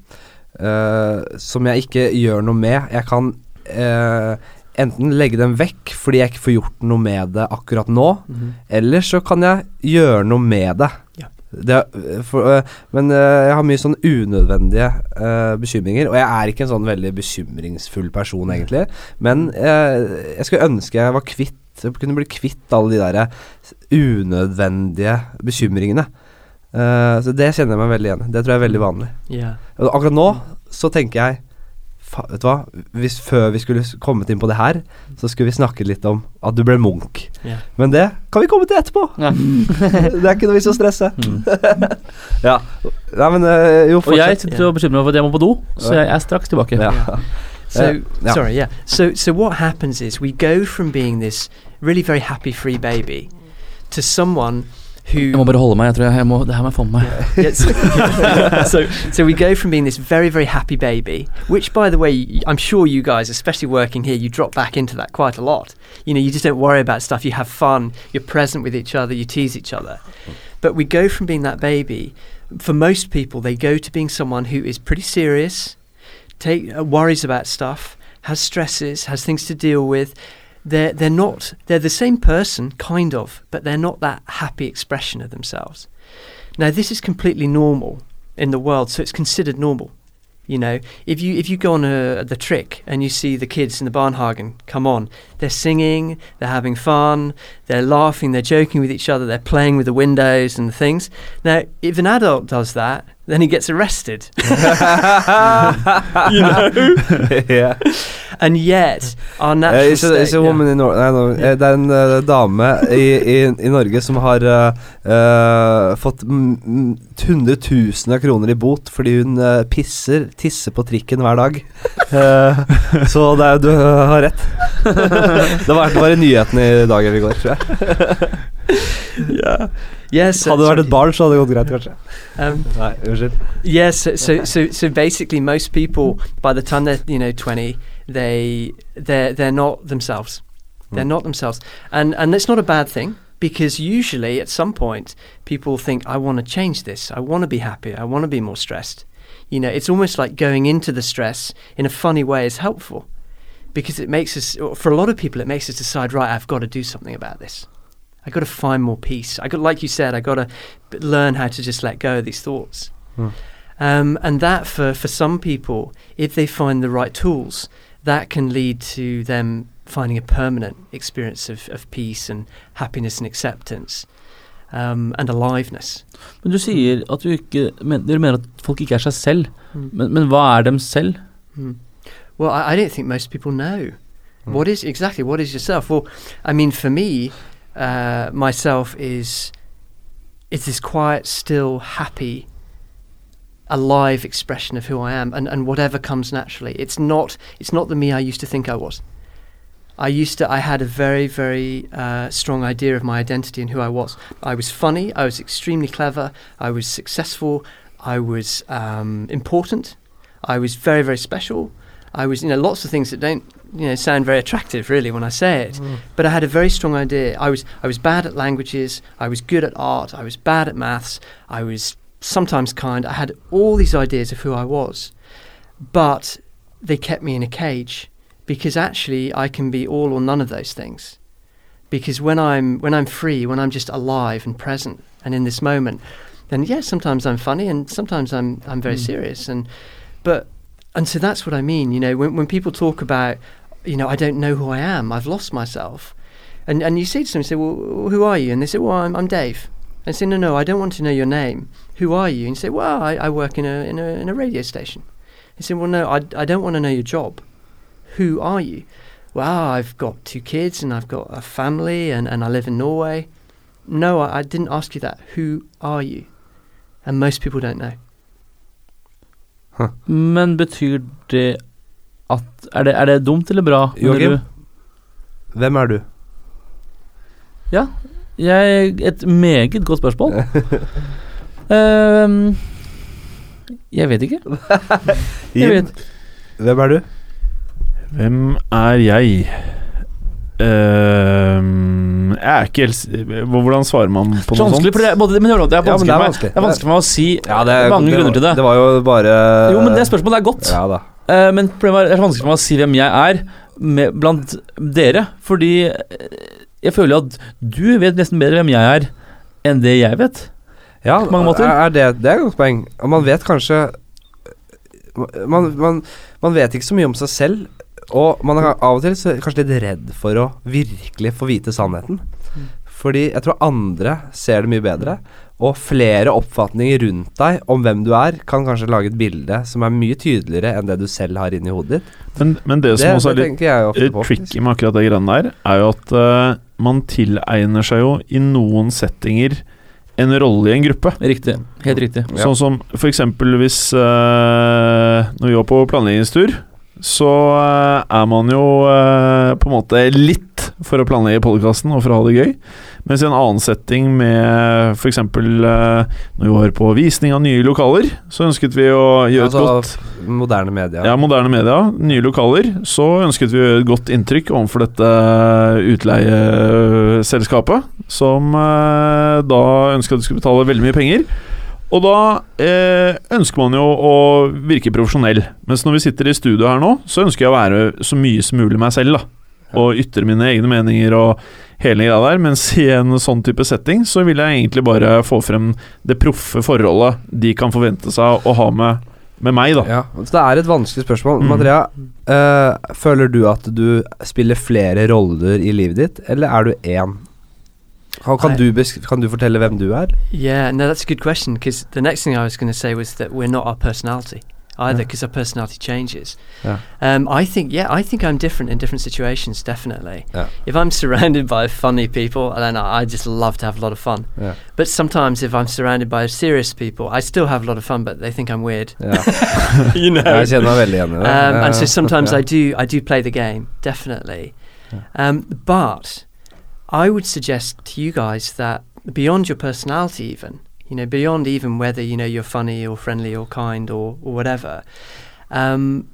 uh, som jeg ikke gjør noe med. Jeg kan uh, enten legge dem vekk fordi jeg ikke får gjort noe med det akkurat nå, Mhm. eller så kan jeg gjøre noe med det. Yeah. det for, men jeg har mye sånn unødvendige bekymringer, og jeg er ikke en sånn veldig bekymringsfull person, egentlig. Men jeg skulle ønske jeg var kvitt kunne bli kvitt alle de der unødvendige bekymringene. Uh, så det kjenner jeg meg veldig igjen i. Det tror jeg er veldig vanlig. yeah. Akkurat nå så tenker jeg fa, Vet du hva, Hvis før vi skulle kommet inn på det her, så skulle vi snakket litt om at du ble Munch. Yeah. Men det kan vi komme til etterpå. Yeah. det er ikke noe vits å stresse. Mm. ja. Nei, men uh, jo, Og jeg fortsett. sitter og bekymrer meg for at jeg må på do, så jeg er straks tilbake. Ja. So Uh, sorry, yeah. So so what happens is we go from being this really very happy free baby to someone who Jeg må bare holde meg. Jeg tror jeg, jeg må, det her må jeg få med meg. Yes. so, so we go from being this very, very happy baby, which, by the way, I'm sure you guys, especially working here, you drop back into that quite a lot. You know, you just don't worry about stuff. You have fun. You're present with each other. You tease each other. But we go from being that baby. For most people, they go to being someone who is pretty serious, take uh, worries about stuff, has stresses, has things to deal with. They're they're not they're the same person, kind of, but they're not that happy expression of themselves. Now, this is completely normal in the world, so it's considered normal. You know, if you if you go on a, the trick and you see the kids in the Barnhagen come on, they're singing, they're having fun, they're laughing, they're joking with each other, they're playing with the windows and the things. Now, if an adult does that, then he gets arrested. you know, yeah. and yet our Eh, natural it's, a, it's a yeah. woman in Norway nei, no, yeah. Det er en uh, dame i, i, i Norge som har uh, uh, fått hundretusener av kroner i bot fordi hun pisser, tisser på trikken hver dag. Så det er, du har rett. det, var, det var i nyhetene i dag eller i går, tror jeg. Yes, Hadde det vært et barn, så hadde det gått greit, kanskje. Um, Nei, unnskyld. Yes, so, so so basically, most people by the time they're you know twenty, they they're they're not themselves. They're Mm. not themselves, and and that's not a bad thing because usually at some point people think I want to change this. I want to be happy. I want to be more stressed. You know, it's almost like going into the stress in a funny way is helpful because it makes us for a lot of people it makes us decide right I've got to do something about this. I got to find more peace. I got like you said I got to learn how to just let go of these thoughts. Hmm. Um, and that for, for some people, if they find the right tools, that can lead to them finding a permanent experience of, of peace and happiness and acceptance um, and aliveness. Men du sier at du ikke men, Dere mener at folk ikke er seg selv. Mm. Men, men hva er dem selv? Mm. Well, I, I don't think most people know. What is exactly what is yourself? Well, I mean, for me, uh, myself is is this quiet, still, happy, alive expression of who I am, and, and whatever comes naturally. It's not it's not the me I used to think I was. I used to I had a very very uh, strong idea of my identity and who I was. I was funny. I was extremely clever. I was successful. I was um, important. I was very very special. I was you know lots of things that don't you know sound very attractive really when I say it. But I had a very strong idea. I was I was bad at languages. I was good at art. I was bad at maths. I was sometimes kind. I had all these ideas of who I was, but they kept me in a cage because actually I can be all or none of those things. Because when I'm when I'm free, when I'm just alive and present and in this moment, then yeah, sometimes I'm funny and sometimes I'm I'm very Mm. serious and but and so that's what I mean. You know, when when people talk about, you know, I don't know who I am. I've lost myself, and and you say to them, you say, well, who are you? And they say, well, I'm I'm Dave. And say, no, no, I don't want to know your name. Who are you? And you say, well, I, I work in a in a in a radio station. They say, well, no, I I don't want to know your job. Who are you? Well, I've got two kids and I've got a family and, and I live in Norway. No, I, I didn't ask you that. Who are you? And most people don't know. Men betyr det at Er det, er det dumt eller bra? Joakim? Hvem er du? Ja, jeg, et meget godt spørsmål. Ehm, jeg vet ikke. Jeg Jim, vet. hvem er du? Hvem er jeg? Ehm, jeg er ikke helt Hvordan svarer man på noe sånt? for det, både- men det er Ja, men det er for meg- vanskelig. det er vanskelig for meg å si Ja, det er, mange det, grunner til det. Det var jo bare Jo, men det spørsmålet er godt. Ja da. Eh, men problemet er, det er så vanskelig for meg å si hvem jeg er med, blant dere. Fordi eh, jeg føler at du vet nesten bedre hvem jeg er, enn det jeg vet. Ja, På mange måter. Er det, det er et godt poeng. Og man vet kanskje man, man, man vet ikke så mye om seg selv, og man er av og til så kanskje litt redd for å virkelig få vite sannheten. Mm. Fordi jeg tror andre ser det mye bedre, og flere oppfatninger rundt deg om hvem du er, kan kanskje lage et bilde som er mye tydeligere enn det du selv har inni hodet ditt. Men, men det Det, som også det er litt på. tricky med akkurat det greiene der, er jo at uh, man tilegner seg jo i noen settinger en rolle i en gruppe. Riktig. Helt riktig. Ja. Sånn som eksempel hvis uh, Når vi var på planleggingstur, så uh, er man jo på en måte litt for å planlegge podkasten og for å ha det gøy. Mens i en annen setting med f.eks. Uh, når vi var på visning av nye lokaler, så ønsket vi å gjøre et godt moderne media. ja, moderne media, nye lokaler. Så ønsket vi å gjøre et godt inntrykk overfor dette utleieselskapet, som eh, da ønska at du skulle betale veldig mye penger. Og da eh, ønsker man jo å virke profesjonell. Mens når vi sitter i studio her nå, så ønsker jeg å være så mye som mulig meg selv, da. Og ytre mine egne meninger og hele greia der. Mens i en sånn type setting, så vil jeg egentlig bare få frem det proffe forholdet de kan forvente seg å ha med, med meg, da. Ja, det er et vanskelig spørsmål. Mm. Andrea, eh, føler du at du spiller flere roller i livet ditt, eller er du én? Kan, du kan du fortelle hvem du er? Yeah, no, that's a good question because the next thing I was going to say was that we're not our personality either Yeah. because our personality changes. Yeah. Um, I think, yeah, I think I'm different in different situations, definitely. Yeah. If I'm surrounded by funny people, then I, just love to have a lot of fun. Yeah. But sometimes if I'm surrounded by serious people, I still have a lot of fun, but they think I'm weird. You know. Jeg kjenner meg i det. Um, and so sometimes. I do I do play the game definitely, Yeah. um, but I would suggest to you guys that beyond your personality, even you know, beyond even whether you know you're funny or friendly or kind or, or whatever, um,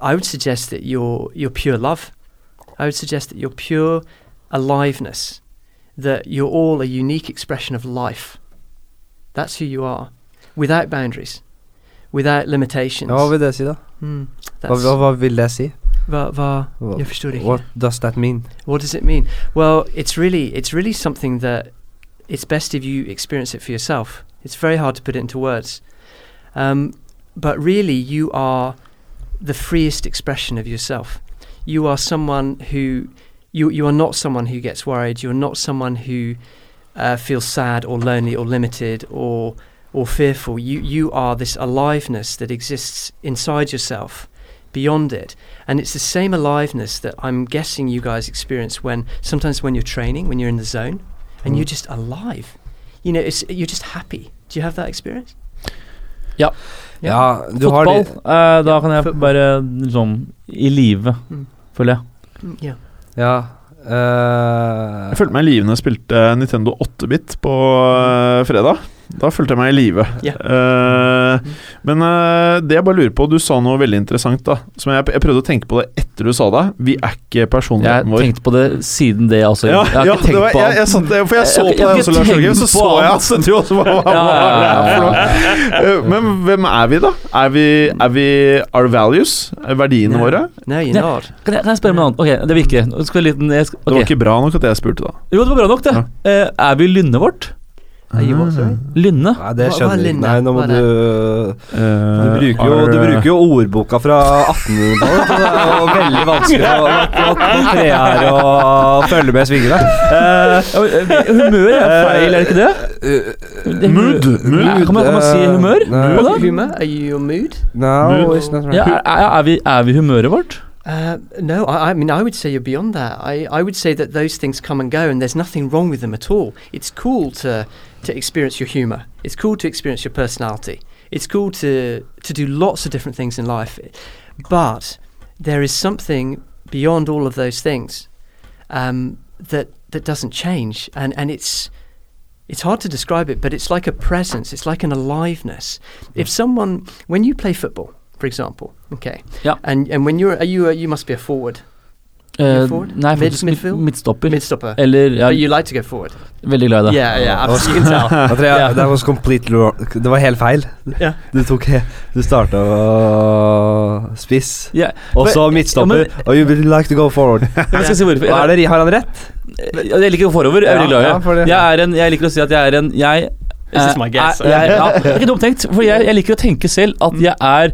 I would suggest that you're you're pure love. I would suggest that you're pure aliveness, that you're all a unique expression of life. That's who you are, without boundaries, without limitations. Ja, vil det si, da? Hva, hva vil det si? Va, va, Hva- jag förstår inte. What does that mean? What does it mean? Well, it's really it's really something that it's best if you experience it for yourself. It's very hard to put it into words. Um, but really, you are the freest expression of yourself. You are someone who you you are not someone who gets worried. You're not someone who uh, feels sad or lonely or limited or or fearful. You you are this aliveness that exists inside yourself, beyond it, and it's the same aliveness that I'm guessing you guys experience when sometimes when you're training, when you're in the zone, and Mm. you're just alive. You know, it's you're just happy. Do you have that experience? Ja. Ja, du Fotball. de, uh, da kan jeg football. bare liksom I live, Mm. føler jeg. Mm, yeah. Ja Uh, Jeg følte meg i live når jeg spilte Nintendo 8-bit på uh, fredag. Da følte jeg meg i live. Yeah. Uh, men uh, det jeg bare lurer på Du sa noe veldig interessant, da. Som jeg, jeg prøvde å tenke på det etter du sa det. Vi er ikke personligheten vår. Jeg tenkte på det siden det, også. ja, jeg har ja, ikke tenkt var, på jeg, jeg, jeg, der, for jeg så på deg også, Lars Jørgen, så så jeg at du også var hva, Ja, ja, det ja? Eh, Men hvem er vi, da? Er vi, er vi Our values? Er Verdiene våre? Nei, nei. Kan jeg, kan jeg spørre om noe annet? Ok, det virker. skal jeg liten, jeg skal, Det var ikke bra nok at jeg spurte, da. Jo, det var bra nok, det. Eh, er vi lynnet vårt? Sorry? Lynne. Nei, det er skjønner jeg ikke. Nei, nå må du Eh, du bruker, jo, du bruker jo ordboka fra 1800-tallet, så det er jo veldig vanskelig å, å, å tre her og følge med svingene. Eh, Humør er feil, er det ikke det? Mood. Mood. Kan man, kan man si humør? Mood. Humor? Are you your mood? no, Mood. it's not right. Ja, er, vi, er vi humøret vårt? Uh, no, I, I mean, I would say you're beyond that. I, I would say that those things come and go, and there's nothing wrong with them at all. It's cool to, to experience your humor. It's cool to experience your personality. It's cool to, to do lots of different things in life. But there is something beyond all of those things um, that, that doesn't change. And, and it's, it's hard to describe it, but it's like a presence, it's like an aliveness. If someone, when you play football, for example, okay, yeah, and and when you're, are you, uh, you must be a forward, Eh, forward? nei, faktisk mid, midfield? midtstopper. midstopper, Eller ja, but you like to go forward. Veldig glad i det. Yeah, yeah. Jeg tror jeg, Ja. Det var completely wrong. Det var helt feil. Yeah. Du tok Du starta å spiss, yeah. og så men- midtstopper. ja, Og you like to go forward. men jeg skal si hvorfor. Er det, har han rett? Jeg liker å gå forover. Jeg er veldig glad i Ja, for det- det. Jeg, er en, jeg liker å si at jeg er en Jeg guess. Er, jeg, ja, det er ikke dumt tenkt. For jeg, jeg liker å tenke selv at jeg er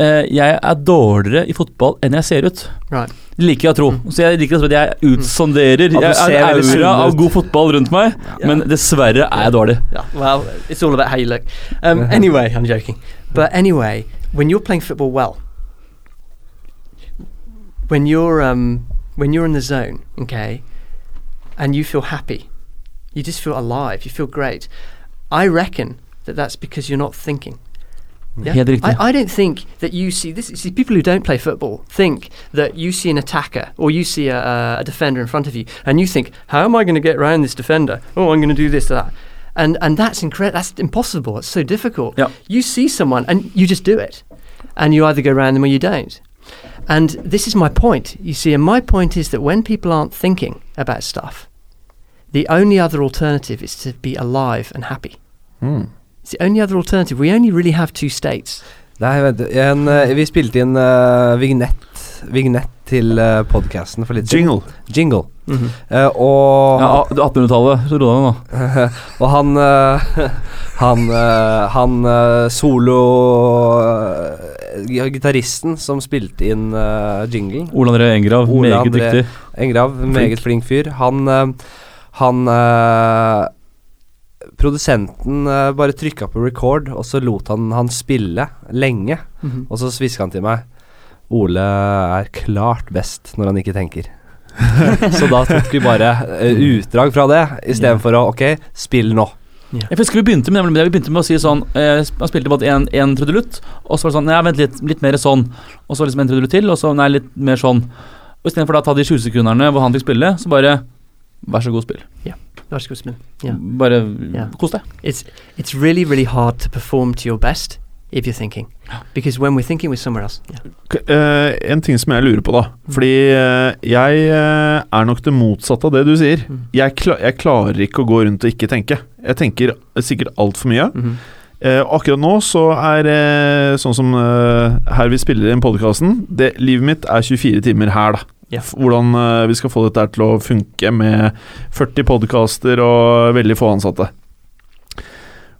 eh, Jeg er dårligere i fotball enn jeg ser ut. Right. Det liker jeg å tro. Så jeg liker å tro at jeg utsonderer. At du Jeg er aura av god fotball rundt meg, Ja. men dessverre er jeg dårlig. Yeah, well, it's all about how you look. Um, anyway, I'm joking. But anyway, when you're playing football well, when you're um, when you're in the zone, okay, and you feel happy, you just feel alive. You feel great. I reckon that that's because you're not thinking. Yeah? I, I don't think that you see this. See, people who don't play football think that you see an attacker or you see a, a, defender in front of you, and you think, "How am I going to get around this defender? Oh, I'm going to do this, or that." And and that's incredible. That's impossible. It's so difficult. Yeah. You see someone and you just do it, and you either go around them or you don't. And this is my point. You see, and my point is that when people aren't thinking about stuff, the only other alternative is to be alive and happy. Mm. It's the only other alternative. We only really have two states. Nei, vent en, eh, Vi spilte inn uh, vignett, vignett til uh, podkasten for litt siden. Jingle. Jingle. Mm-hmm. uh, og Ja, 1800-tallet. Så ro deg ned nå. Og han uh, Han, eh, han eh, solo eh, Gitaristen som spilte inn uh, jinglen, Ole André Engrav, Ole meget André dyktig. Engrav, meget flink fyr, han eh, Han eh, Produsenten uh, bare trykka på record, og så lot han han spille lenge. Mm-hmm. Og så hviska han til meg Ole er klart best når han ikke tenker. så da tok vi bare uh, utdrag fra det, istedenfor å Ok, spill nå. Jeg husker vi begynte med, vi begynte med å si sånn eh, Han spilte bare en, en trudelutt, og så var det sånn Nei, vent litt, litt mer sånn. Og så liksom en trudelutt til, og så nei, litt mer sånn. Og istedenfor å ta de 20 sekundene hvor han fikk spille, så bare Vær så god, spill. That's good spin. Yeah. Bare yeah. kos deg. It's it's really really hard to perform to your best if you're thinking, because when we're thinking, we're somewhere else. Yeah. K- eh, en ting som jeg lurer på, da. Fordi uh, jeg uh, er nok det motsatte av det du sier. Mm. Jeg, kla jeg klarer ikke å gå rundt og ikke tenke. Jeg tenker sikkert altfor mye. Mm -hmm. akkurat nå så er sånn som her vi spiller inn podkasten Livet mitt er 24 timer her, da. F- Hvordan eh, vi skal få dette til å funke med 40 podkaster og veldig få ansatte.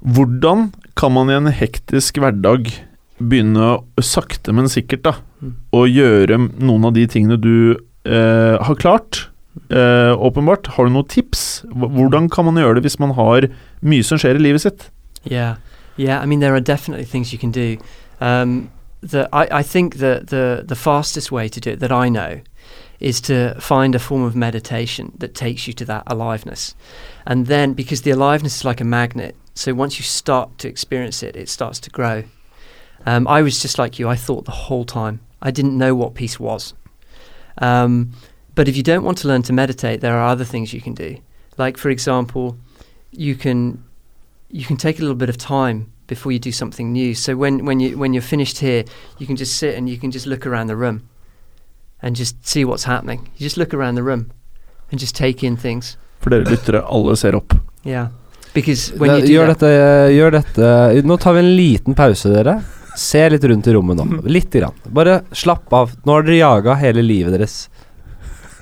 Hvordan kan man i en hektisk hverdag begynne sakte, men sikkert da Mm. å gjøre noen av de tingene du eh, har klart? Eh, åpenbart. Har du noen tips? Hvordan kan man gjøre det hvis man har mye som skjer i livet sitt? Yeah, yeah. I mean, there are definitely things you can do. Um, the I, I think the the the fastest way to do it that I know is to find a form of meditation that takes you to that aliveness, and then because the aliveness is like a magnet, so once you start to experience it, it starts to grow. Um, I was just like you. I thought the whole time. I didn't know what peace was. Um, but if you don't want to learn to meditate, there are other things you can do. Like, for example, you can you can take a little bit of time before you do something new. So when, when you when you're finished here, you can just sit and you can just look around the room and just see what's happening. You just look around the room and just take in things. For dere lyttere, alle ser opp. Yeah. Because when Da, you do gjør, that, dette, gjør dette Nå tar vi en liten pause, dere. Se litt rundt i rommet nå. Litt. Grann. Bare slapp av. Nå har dere jaga hele livet deres.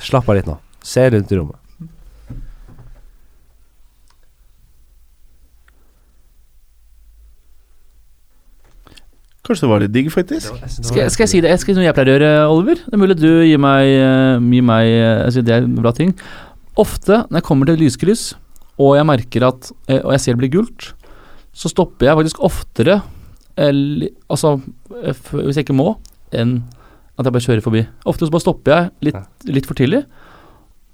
Slapp av litt nå. Se rundt i rommet. Kanskje det var litt digg, faktisk. Skal, jeg- skal jeg si det? Skal jeg si noe jeg pleier å gjøre, Oliver? Det er mulig du gir meg, eh, gir meg altså Det er en bra ting. Ofte når jeg kommer til lyskryss, og jeg merker at eh, Og jeg ser det blir gult, så stopper jeg faktisk oftere eller, Altså hvis jeg ikke må, enn at jeg bare kjører forbi. Ofte så bare stopper jeg litt, litt for tidlig,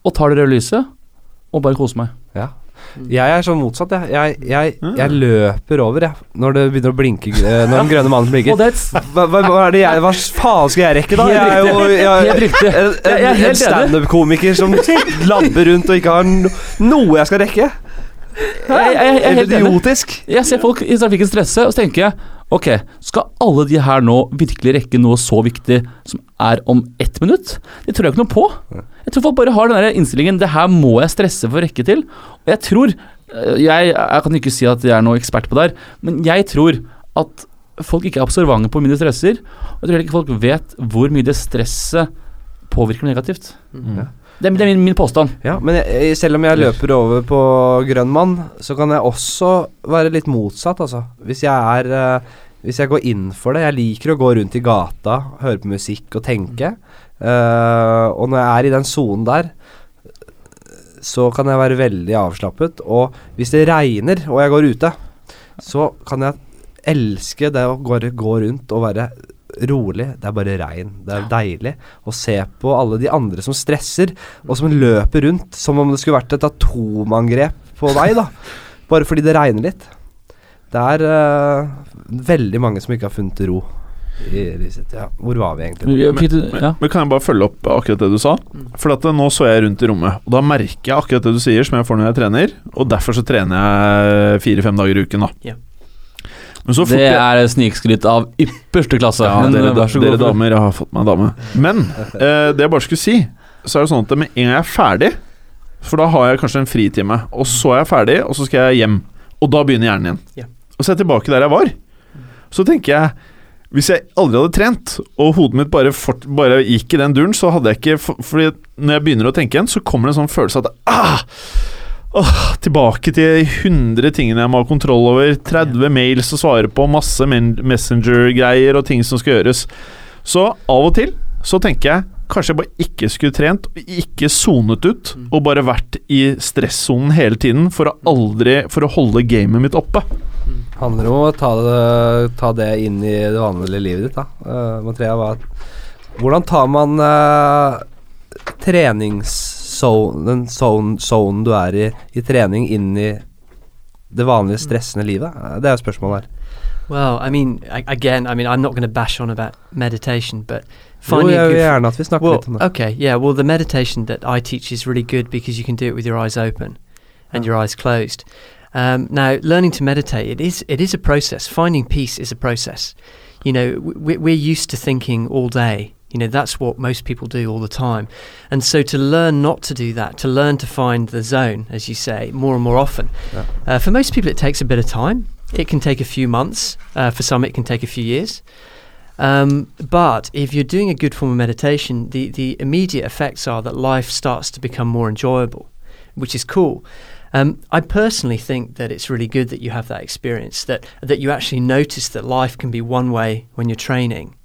og tar det røde lyset, og bare koser meg. Ja. Jeg er sånn motsatt, jeg. Jeg, jeg, jeg løper over, jeg. Når det begynner å blinke eh, Når den grønne mannen blinker. er Hva, hva, hva er det jeg Hva faen skal jeg rekke, da? Jeg er jo jeg, en, en, standup-komiker som labber rundt og ikke har no, noe jeg skal rekke. jeg, er helt. Idiotisk. Jeg ser folk i trafikken stresse, og så tenker jeg Ok, skal alle de her nå virkelig rekke noe så viktig som er om ett minutt? Det tror jeg ikke noe på. Jeg tror folk bare har den der innstillingen Det her må jeg stresse for å rekke til. Og jeg tror øh, jeg, jeg kan ikke si at jeg er noe ekspert på det her, men jeg tror at folk ikke er observante på hvor mye de stresser. Og jeg tror heller ikke folk vet hvor mye det stresset påvirker negativt. Mm. Det er, det er min, min påstand. Ja, men jeg, selv om jeg løper over på grønn mann, så kan jeg også være litt motsatt, altså. Hvis jeg er uh, Hvis jeg går inn for det. Jeg liker å gå rundt i gata, høre på musikk og tenke. Eh, og når jeg er i den sonen der, så kan jeg være veldig avslappet. Og hvis det regner, og jeg går ute, så kan jeg elske det å gå, gå rundt og være rolig. Det er bare regn. Det er deilig å se på alle de andre som stresser, og som løper rundt som om det skulle vært et atomangrep på vei, da. Bare fordi det regner litt. Det er uh, veldig mange som ikke har funnet ro. Ja, hvor var vi egentlig? Men, men, Ja. Men kan jeg bare følge opp akkurat det du sa? For at eh, nå så jeg rundt i rommet, og da merker jeg akkurat det du sier, som jeg får når jeg trener. Og derfor så trener jeg fire-fem dager i uken, da. Ja. Men så fort Det jeg- er snikskryt av ypperste klasse. Ja, Men, dere, da, dere damer, jeg har fått meg en dame. Men eh, det jeg bare skulle si, så er det sånn at med en gang jeg er ferdig For da har jeg kanskje en fritime, og så er jeg ferdig, og så skal jeg hjem. Og da begynner hjernen igjen. Ja. Og så er jeg tilbake der jeg var. Så tenker jeg Hvis jeg aldri hadde trent, og hodet mitt bare, fort, bare gikk i den duren, så hadde jeg ikke for, Fordi når jeg begynner å tenke igjen, så kommer det en sånn følelse at ah, Åh, tilbake til 100 tingene jeg må ha kontroll over. 30 mails å svare på, masse Messenger-greier og ting som skal gjøres. Så av og til så tenker jeg kanskje jeg bare ikke skulle trent, ikke sonet ut, og bare vært i stressonen hele tiden for å aldri For å holde gamet mitt oppe. Handler om å ta det, ta det inn i det vanlige livet ditt, da. Uh, Matrea, Hvordan tar man uh, treningszone, den zone, du er i, i trening, inn i det vanlige stressende livet? Eh, det er jo spørsmålet her. Well, I mean, again, I mean, I'm not going to bash on about meditation, but Jo, finding jeg vil gjerne at vi snakker well, litt om det. okay, yeah. Well, the meditation that I teach is really good because you can do it with your eyes open and your eyes closed. Um, now, learning to meditate, it is it is a process. Finding peace is a process. You know, we, we're used to thinking all day. You know, that's what most people do all the time. And so to learn not to do that, to learn to find the zone, as you say, more and more often. Yeah. Uh, for most people, it takes a bit of time. It can take a few months. Uh, for some, it can take a few years. Um, but if you're doing a good form of meditation, the, the immediate effects are that life starts to become more enjoyable, which is cool. Um, I personally think that it's really good that you have that experience, that, that you actually notice that life can be one way when you're training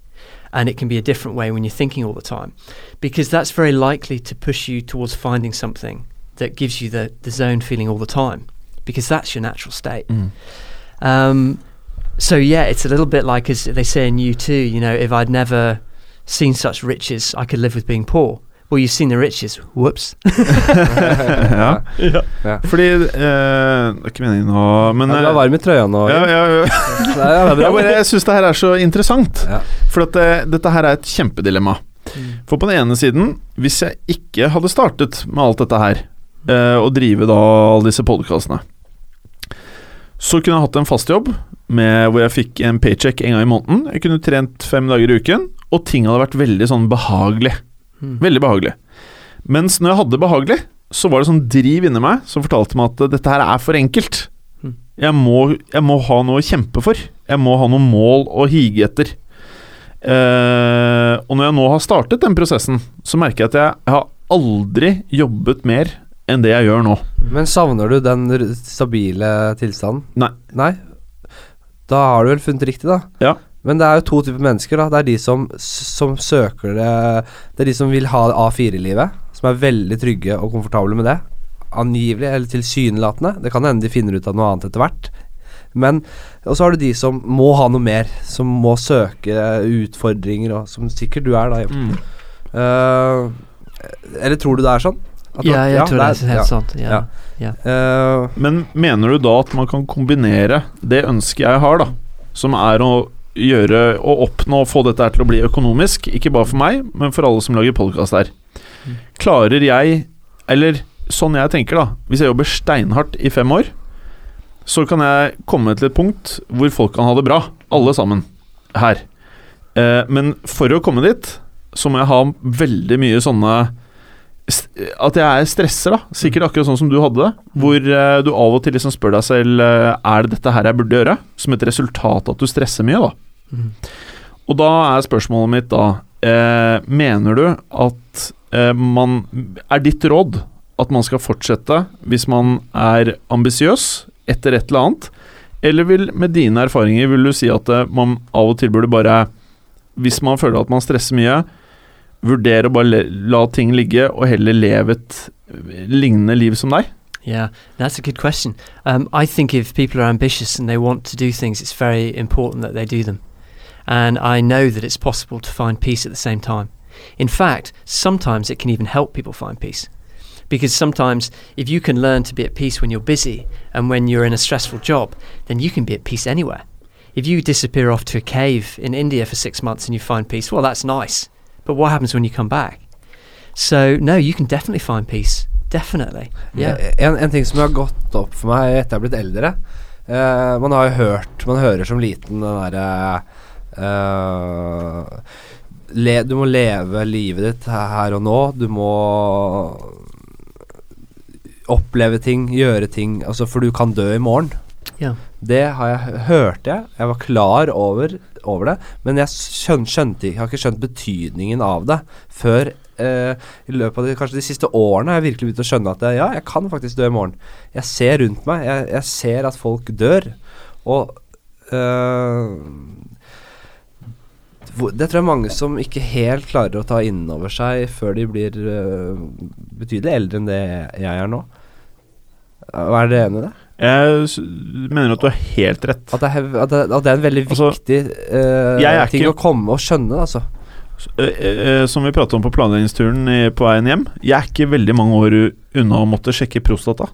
and it can be a different way when you're thinking all the time, because that's very likely to push you towards finding something that gives you the, the zone feeling all the time, because that's your natural state. Um, so yeah, it's a little bit like as they say in you too. You know, if I'd never seen such riches, I could live with being poor. Well, you've seen the riches. Whoops. ja. Ja. Fordi eh, Det er ikke meningen å Men Ja, du eh, er varm i trøya nå. ja, ja, ja. Ja, ja, det er bra. Jeg, bare, jeg syns det her er så interessant. Ja. For at dette her er et kjempedilemma. For på den ene siden, hvis jeg ikke hadde startet med alt dette her, eh, og drive da alle disse podkastene, så kunne jeg hatt en fast jobb med, hvor jeg fikk en paycheck en gang i måneden. Jeg kunne trent fem dager i uken, og ting hadde vært veldig sånn behagelig. Mm. Veldig behagelig. Mens når jeg hadde det behagelig, så var det sånn driv inni meg som fortalte meg at dette her er for enkelt. Mm. Jeg må, jeg må ha noe å kjempe for. Jeg må ha noen mål å hige etter. Eh, og når jeg nå har startet den prosessen, så merker jeg at jeg, jeg har aldri jobbet mer enn det jeg gjør nå. Men savner du den stabile tilstanden? Nei. Nei? Da har du vel funnet riktig, da? Ja. Men det er jo to typer mennesker. da Det er de som, som søker det Det er de som vil ha A4-livet, som er veldig trygge og komfortable med det. Angivelig, eller tilsynelatende. Det kan hende de finner ut av noe annet etter hvert. Men Og så har du de som må ha noe mer, som må søke utfordringer, og som sikkert du er, da. Mm. Uh, eller tror du det er sånn? At Ja, jeg tror det er ja. helt sant. Ja. Eh, Men mener du da at man kan kombinere det ønsket jeg har, da, som er å gjøre og oppnå og få dette her til å bli økonomisk, ikke bare for meg, men for alle som lager podkast her. Klarer jeg, eller sånn jeg tenker, da, hvis jeg jobber steinhardt i fem år, så kan jeg komme til et punkt hvor folk kan ha det bra, alle sammen, her. Eh, men for å komme dit, så må jeg ha veldig mye sånne At jeg er stresser, da. Sikkert akkurat sånn som du hadde det. Hvor eh, du av og til liksom spør deg selv eh, Er det dette her jeg burde gjøre? Som et resultat av at du stresser mye, da. Og da er spørsmålet mitt da eh, Mener du at eh, man Er ditt råd at man skal fortsette hvis man er ambisiøs etter et eller annet? Eller vil, med dine erfaringer, vil du si at eh, man av og til burde bare Hvis man føler at man stresser mye, vurdere å bare la ting ligge og heller leve et eh, lignende liv som deg? Yeah, that's a good question. Um, I think if people are ambitious and they want to do things, it's very important that they do them. And I know that it's possible to find peace at the same time. In fact, sometimes it can even help people find peace. Because sometimes, if you can learn to be at peace when you're busy and when you're in a stressful job, then you can be at peace anywhere. If you disappear off to a cave in India for six months and you find peace, well, that's nice. But what happens when you come back? So, no, you can definitely find peace. Definitely. Yeah. En, en ting som har gått opp for meg etter jeg har blitt eldre eh, Man har jo hørt Man hører som liten den derre eh, le, Du må leve livet ditt her og nå. Du må oppleve ting, gjøre ting Altså, for du kan dø i morgen. Ja. Det har jeg hørte jeg. Jeg var klar over, over det, men jeg skjønte, skjønte Jeg har ikke skjønt betydningen av det før eh, i løpet av de, kanskje de siste årene har jeg virkelig begynt å skjønne at ja, jeg kan faktisk dø i morgen. Jeg ser rundt meg, jeg, jeg ser at folk dør, og eh, det tror jeg mange som ikke helt klarer å ta innover seg før de blir eh, betydelig eldre enn det jeg er nå. Hva Er dere enig i det? Jeg mener at du har helt rett. At det er, at det, at det er en veldig Altså, viktig uh, ting ikke- å komme og skjønne, altså. Uh, som vi pratet om på planleggingsturen på veien hjem, jeg er ikke veldig mange år unna å måtte sjekke prostata.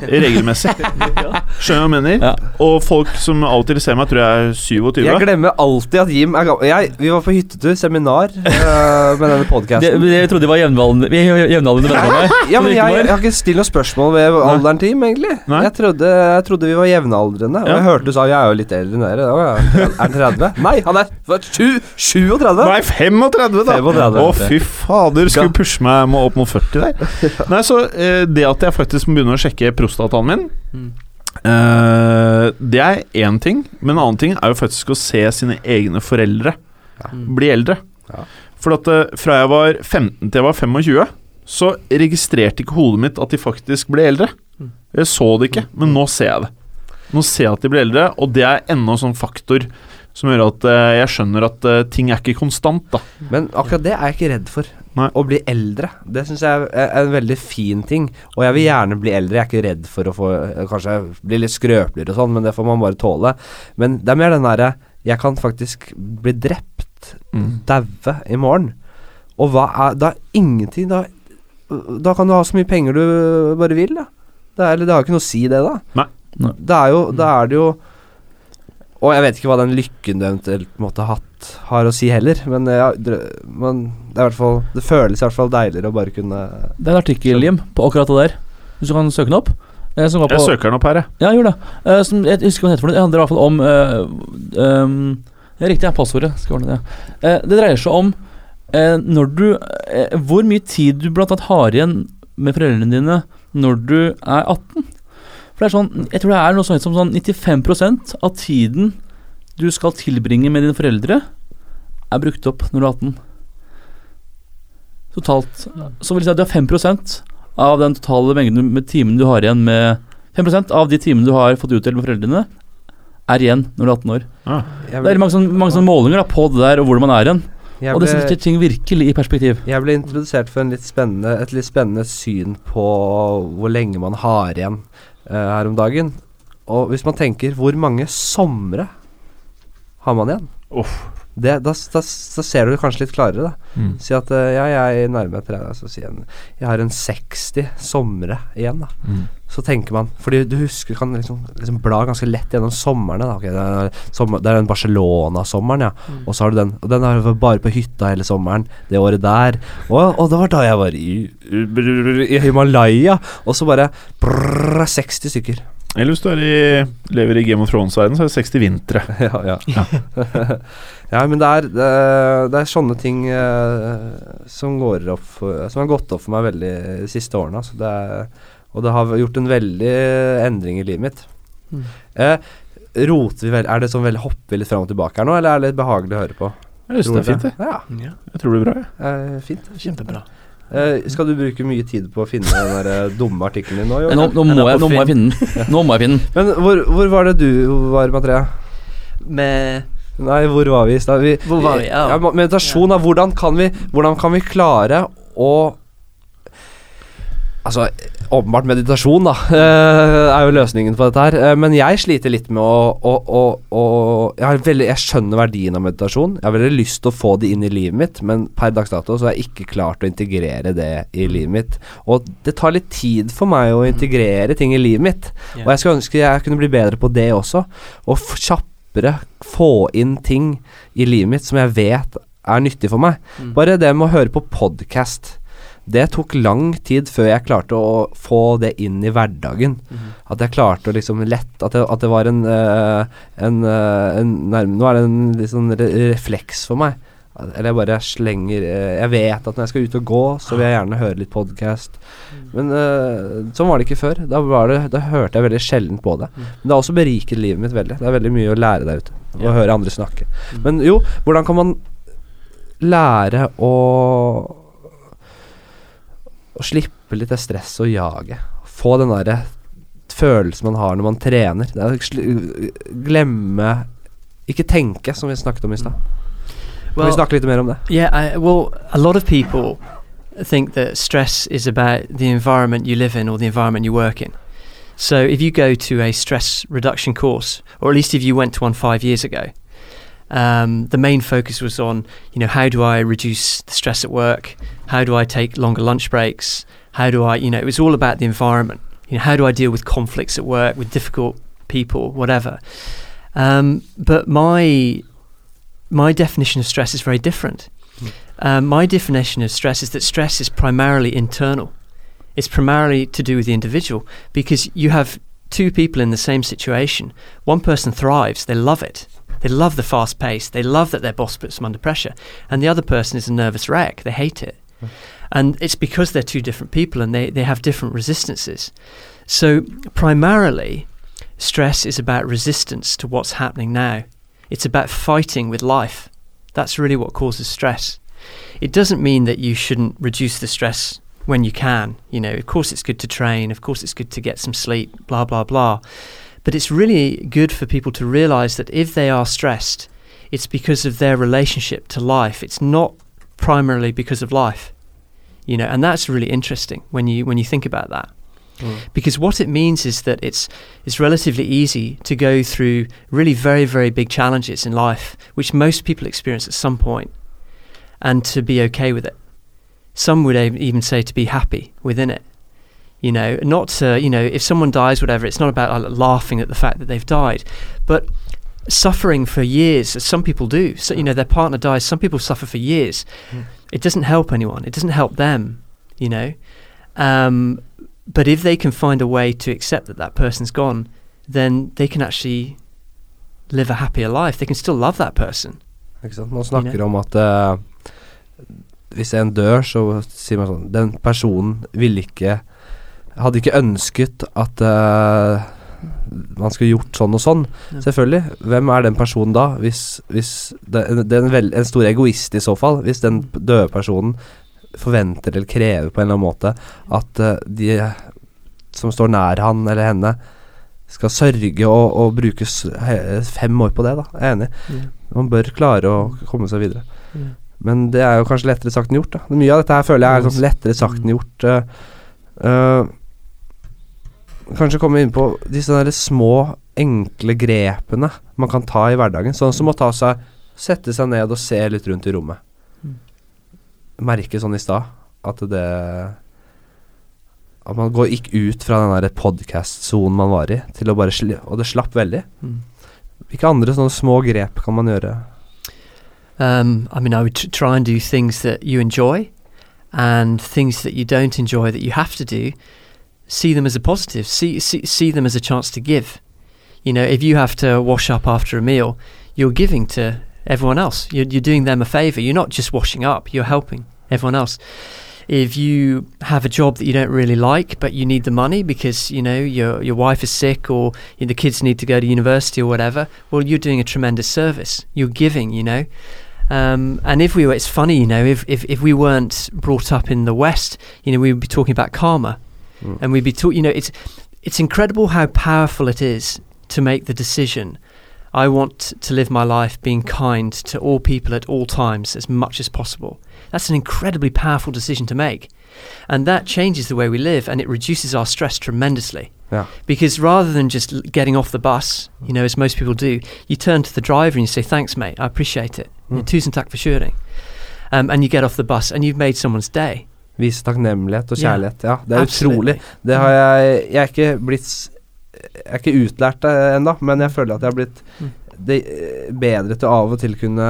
Regelmessig. Skjønner du hva jeg mener? Ja. Og folk som av og til ser meg, tror jeg er 27. Jeg glemmer alltid at Jim er gammel. Jeg, vi var på hyttetur, seminar, eh, med denne Det, podkasten. jeg trodde de var jevnaldrende er venner av meg. Ja, men jeg, jeg har ikke stilt noe spørsmål ved alderen til Jim, egentlig. Nei. Jeg trodde, jeg trodde vi var jevnaldrende. Og Ja. jeg hørte du sa jeg er jo litt eldre enn dere. Er han 30? Nei, han er hva, sju- 37! Nei, 35, da! 35. Å, fy fader, skulle pushe meg opp mot 40 der. Nei, så eh, det at jeg faktisk må begynne å sjekke prostataen min Mm. Uh, Det er én ting, men en annen ting er jo faktisk å se sine egne foreldre ja. bli eldre. Ja. For at uh, fra jeg var 15 til jeg var 25, så registrerte ikke hodet mitt at de faktisk ble eldre. Mm. Jeg så det ikke, men nå ser jeg det. Nå ser jeg at de blir eldre, og det er enda en sånn faktor som gjør at uh, jeg skjønner at ting er ikke konstant, da. Men akkurat det er jeg ikke redd for. Nei. Å bli eldre. Det syns jeg er en veldig fin ting. Og jeg vil gjerne bli eldre. Jeg er ikke redd for å få Kanskje bli litt skrøpeligere og sånn, men det får man bare tåle. Men det er mer den derre Jeg kan faktisk bli drept, Mm. daue, i morgen. Og hva er Da er ingenting Da, da kan du ha så mye penger du bare vil, da. Det er, eller det har ikke noe å si, det, da. Nei. Nei. Det er jo Da er det jo Og jeg vet ikke hva den lykken du eventuelt måtte ha hatt, har å si heller, men, ja, drø- men det er hvert fall Det føles i hvert fall deiligere å bare kunne Det er en artikkel, Jim, på akkurat det der. Hvis du kan søke den opp. Eh, som var på, Jeg søker den opp her, jeg. Ja, gjør det. Eh, som, jeg husker hva den heter for noe. Det handler i hvert fall om eh, um, Det er riktig, ja, passordet. Skal ordne det. Eh, det dreier seg om eh, når du eh, Hvor mye tid du blant annet har igjen med foreldrene dine når du er 18. For det er sånn Jeg tror det er noe sånt som sånn 95% av tiden du skal tilbringe med dine foreldre, er brukt opp når du er 18. Totalt. Så vil jeg si at du har 5% av den totale mengden med timene du har igjen med 5% av de timene du har fått utdelt med foreldrene, er igjen når du er 18 år. Ah. Det er mange sånne, mange sånne målinger da, på det der og hvor man er igjen. Ble, Og det setter ting virkelig i perspektiv. jeg ble introdusert for en litt et litt spennende syn på hvor lenge man har igjen her om dagen. Og hvis man tenker hvor mange somre har man igjen? Oh. Det, da, da, da ser du det kanskje litt klarere, da. Mm. Si at eh, ja, jeg nærmer meg 30, så sier jeg jeg har en 60 somre igjen, da. Mm. Så tenker man Fordi du husker kan liksom, liksom bla ganske lett gjennom somrene. Da. Okay, det, er, sommer, det er den Barcelona-sommeren, ja. Mm. Og så har du den. Og den er jo bare på hytta hele sommeren det året der. Og, og det var da jeg var i, i Himalaya. Og så bare brrr, 60 stykker. Eller hvis du er i, lever i Game of Thrones-verden, så er det 60 vintre. ja, ja. ja, men det er, det er, det er sånne ting eh, som går opp for, Som har gått opp for meg veldig de siste årene. Altså. Det er, og det har gjort en veldig endring i livet mitt. Mm. Eh, roter vi vel Er det sånn veldig hopper litt fram og tilbake her nå, eller er det litt behagelig å høre på? Jeg syns det er fint, det. Ja, Ja, Jeg tror det blir bra, jeg. eh, fint. kjempebra. Eh, skal du bruke mye tid på å finne den der eh, dumme artikkelen din nå? Nå, nå, må jeg, nå må jeg finne den. Nå må jeg finne den. Men hvor, hvor var det du var, Matrea? Med Nei, hvor var vi i stad? Vi? Ja. Ja, meditasjon, da. Hvordan kan vi, hvordan kan vi klare å Altså, åpenbart meditasjon, da, eh, er jo løsningen på dette her. Eh, Men jeg sliter litt med å, å, å, å jeg, veldig, jeg skjønner verdien av meditasjon. Jeg har veldig lyst til å få det inn i livet mitt, men per dags dato så har jeg ikke klart å integrere det i livet mitt. Og det tar litt tid for meg å integrere ting i livet mitt. Og jeg skulle ønske jeg kunne bli bedre på det også. Og kjappere få inn ting i livet mitt som jeg vet er nyttig for meg. Mm. Bare det med å høre på podkast. Det tok lang tid før jeg klarte å få det inn i hverdagen. Mm. At jeg klarte å liksom lett At det, at det var en, uh, en, uh, en nærm- Nå er det en re refleks for meg. Eller jeg bare slenger eh, Jeg vet at når jeg skal ut og gå, så vil jeg gjerne høre litt podkast. Men uh, sånn var det ikke før. Da, var det, da hørte jeg veldig sjelden på det. Mm. Men det har også beriket livet mitt veldig. Det er veldig mye å lære der ute. Å Ja. høre andre snakke. Mm. Men jo, hvordan kan man lære å Å slippe litt det stresset og jaget? Få den derre følelsen man har når man trener. Det er å glemme Ikke tenke, som vi snakket om i stad. Kan vi snakke litt mer om det? Yeah, I, well, a lot of people think that stress is about the environment you live in or the environment you work in. So if you go to a stress reduction course, or at least if you went to one five years ago, um, the main focus was on, you know, how do I reduce the stress at work? How do I take longer lunch breaks? How do I, you know, it was all about the environment. You know, how do I deal with conflicts at work, with difficult people, whatever. Um, but my my definition of stress is very different. Um, my definition of stress is that stress is primarily internal. It's primarily to do with the individual because you have two people in the same situation. One person thrives, they love it. They love the fast pace. They love that their boss puts them under pressure. And the other person is a nervous wreck. They hate it. And it's because they're two different people and they, they have different resistances. So, primarily, stress is about resistance to what's happening now. It's about fighting with life. That's really what causes stress. It doesn't mean that you shouldn't reduce the stress when you can. You know, of course, it's good to train, of course, it's good to get some sleep, blah, blah, blah. But it's really good for people to realize that if they are stressed, it's because of their relationship to life. It's not primarily because of life. You know, and that's really interesting when you when you think about that mm. because what it means is that it's it's relatively easy to go through really very very big challenges in life which most people experience at some point and to be okay with it some would ev- even say to be happy within it you know not to you know if someone dies whatever it's not about uh, laughing at the fact that they've died but suffering for years as some people do so you know their partner dies some people suffer for years Mm. it doesn't help anyone it doesn't help them you know um, but if they can find a way to accept that that person's gone, then they can actually live a happier life. They can still love that person. Ikke sant? Man snakker om at eh, hvis en dør, så sier man sånn Den personen ville ikke Hadde ikke ønsket at uh, man skulle gjort sånn og sånn. Ja. Selvfølgelig. Hvem er den personen da? Hvis, hvis det, det er en, vel, en stor egoist i så fall. Hvis den døde personen forventer eller krever på en eller annen måte at uh, de som står nær han eller henne, skal sørge og, og bruke fem år på det, da. Jeg er enig. Ja. Man bør klare å komme seg videre. Ja. Men det er jo kanskje lettere sagt enn gjort, da. Mye av dette her føler jeg er sånn lettere sagt enn gjort. Uh, eh, kanskje komme inn på disse der små, enkle grepene man kan ta i hverdagen. Sånn som å ta seg Sette seg ned og se litt rundt i rommet. Mm. Merke sånn i stad at det At man går, gikk ut fra den der podcast-sonen man var i, til å bare Og det slapp veldig. Mm. Hvilke andre sånne små grep kan man gjøre? Um, I mean, I would tr- try and do things that you enjoy, and things that you don't enjoy that you have to do. See them as a positive. See see see them as a chance to give. You know, if you have to wash up after a meal, you're giving to everyone else. You're you're doing them a favor. You're not just washing up. You're helping everyone else. If you have a job that you don't really like, but you need the money because you know your your wife is sick or you know, the kids need to go to university or whatever, well, you're doing a tremendous service. You're giving, you know. Um, and if we were, it's funny, you know, if, if, if we weren't brought up in the West, you know, we would be talking about karma, Mm. and we'd be talking, you know, it's it's incredible how powerful it is to make the decision. I want to live my life being kind to all people at all times as much as possible. That's an incredibly powerful decision to make. And that changes the way we live and it reduces our stress tremendously. Ja. Because rather than just getting off the bus, you know, as most people do, you turn to the driver and you say, Thanks, mate, I appreciate it. Mm. Tusen takk for kjøring. Um, and you get off the bus and you've made someone's day. Vise takknemlighet og kjærlighet. Ja, det er Absolutely. utrolig. Det har jeg Jeg er ikke blitt Jeg er ikke utlært det ennå, men jeg føler at jeg har blitt Mm. det, bedre til av og til kunne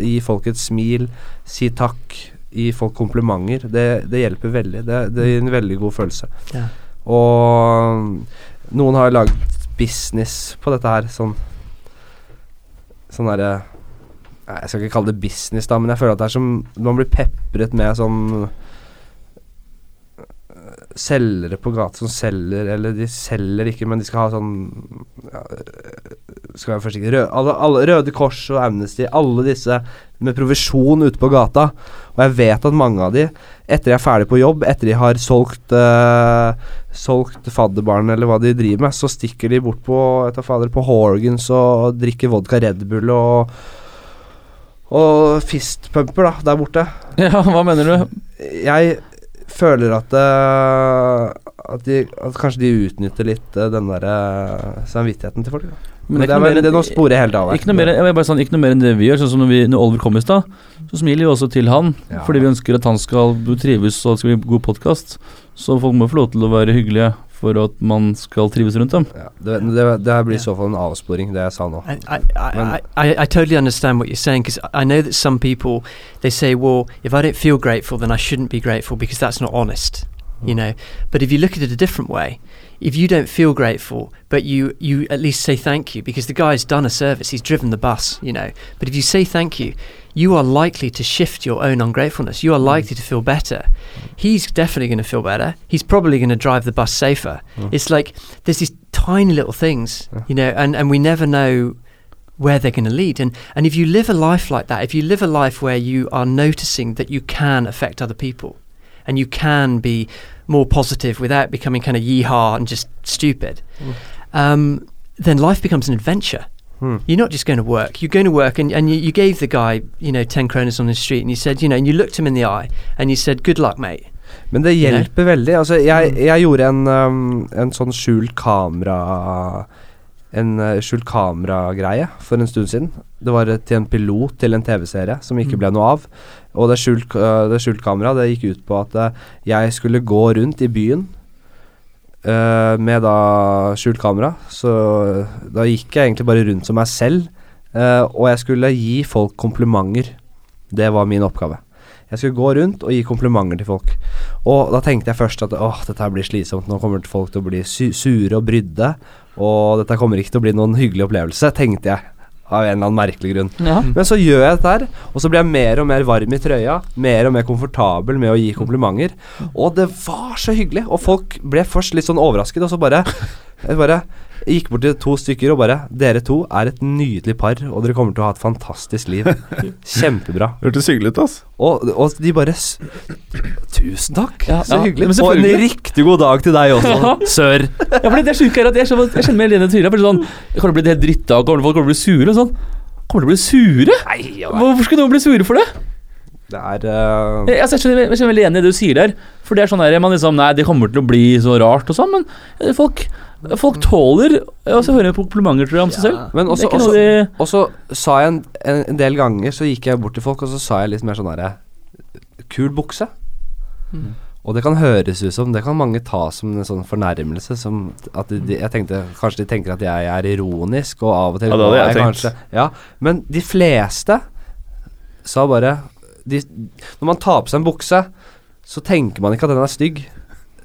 gi folk et smil, si takk, gi folk komplimenter. Det, det hjelper veldig. Det, det gir en veldig god følelse. Ja. Og noen har laget business på dette her, sånn Sånn derre Jeg skal ikke kalle det business, da, men jeg føler at det er som Man blir pepret med sånn Selgere på gata som selger Eller de selger ikke, men de skal ha sånn ja, øh, Skal være forsiktig Rød, alle, alle, Røde Kors og Amnesty, alle disse med provisjon ute på gata. Og jeg vet at mange av de, etter de er ferdig på jobb, etter de har solgt øh, Solgt fadderbarn eller hva de driver med, så stikker de bort på fader, på Horgans og drikker vodka Red Bull og og fistpumper, da, der borte. Ja, hva mener du? Jeg føler at øh, at, de, at kanskje de utnytter litt øh, den derre samvittigheten til folk. Da. Men, det, er, noe spore hele det, helt av her. Ikke noe, mer, sånn, ikke noe mer enn det vi gjør. Sånn som når, vi, når Oliver kom i stad, så smiler vi også til han. Ja. Fordi vi ønsker at han skal trives og det skal bli god podkast. Så folk må få lov til å være hyggelige for at man skal trives rundt dem. Ja, det, det, det her blir i så fall en avsporing, det jeg sa nå. I, I, I, I, I, I totally understand what you're saying because I know that some people they say, well, if I don't feel grateful, then I shouldn't be grateful because that's not honest, you mm. know. But if you look at it a different way, if you don't feel grateful, but you you at least say thank you because the guy's done a service, he's driven the bus, you know. But if you say thank you, you are likely to shift your own ungratefulness. You are likely to feel better. He's definitely going to feel better. He's probably going to drive the bus safer. Mm. It's like there's these tiny little things, Yeah. you know, and, and we never know where they're going to lead. And and if you live a life like that, if you live a life where you are noticing that you can affect other people, and you can be more positive without becoming kind of yeehaw and just stupid, Mm. um, then life becomes an adventure. Hmm. You're not just going to work. You're going to work, and, and you, you gave the guy, you know, ten kroners on the street, and you said, you know, and you looked him in the eye, and you said, good luck, mate. Men det hjelper veldig. Altså, jeg, Mm. jeg gjorde en, um, en sånn skjult kamera En uh, skjult kameragreie for en stund siden. Det var til en pilot til en TV-serie som ikke Mm. ble noe av. Og det skjult, uh, det skjult kamera det gikk ut på at uh, jeg skulle gå rundt i byen uh, med da skjult kamera. Så uh, da gikk jeg egentlig bare rundt som meg selv. uh, og jeg skulle gi folk komplimenter. Det var min oppgave. Jeg skulle gå rundt og gi komplimenter til folk. Og da tenkte jeg først at åh, dette her blir slitsomt. Nå kommer folk til å bli su sure og brydde. Og dette kommer ikke til å bli noen hyggelig opplevelse, tenkte jeg. Av en eller annen merkelig grunn. Ja. Men så gjør jeg dette her, og så blir jeg mer og mer varm i trøya. Mer og mer komfortabel med å gi komplimenter. Og det var så hyggelig. Og folk ble først litt sånn overrasket, og så bare Jeg bare jeg gikk bort til to stykker og bare Dere to er et nydelig par, og dere kommer til å ha et fantastisk liv. Kjempebra. Hørtes hyggelig ut, ass. Og, og de bare Tusen takk, Ja, så ja, hyggelig. Og en riktig god dag til deg også, sør. Ja, for det er sjuke er at jeg, skjønner- jeg kjenner meg igjen i det for Sånn, kommer til å bli helt dritta, og kommer folk kommer til å bli sure og sånn. Kommer til å bli sure? Nei, ja, Hvorfor skulle noen bli sure for det? det er uh... Jeg, altså, jeg, skjønner, jeg kjenner veldig igjen i det du sier der. For det er sånn der, man liksom, Nei, det kommer til å bli så rart og sånn, men eh, folk, folk tåler å høre komplimenter tror jeg, om seg selv. Men også, også, de og så sa jeg en, en, en del ganger Så gikk jeg bort til folk, og så sa jeg litt mer sånn herre Kul bukse. Mm. Og det kan høres ut som Det kan mange ta som en sånn fornærmelse. Som at de, jeg tenkte Kanskje de tenker at jeg er ironisk, og av og til Ja, det hadde jeg, jeg tenkt. kanskje Ja, men de fleste sa bare de, Når man tar på seg en bukse, så tenker man ikke at den er stygg.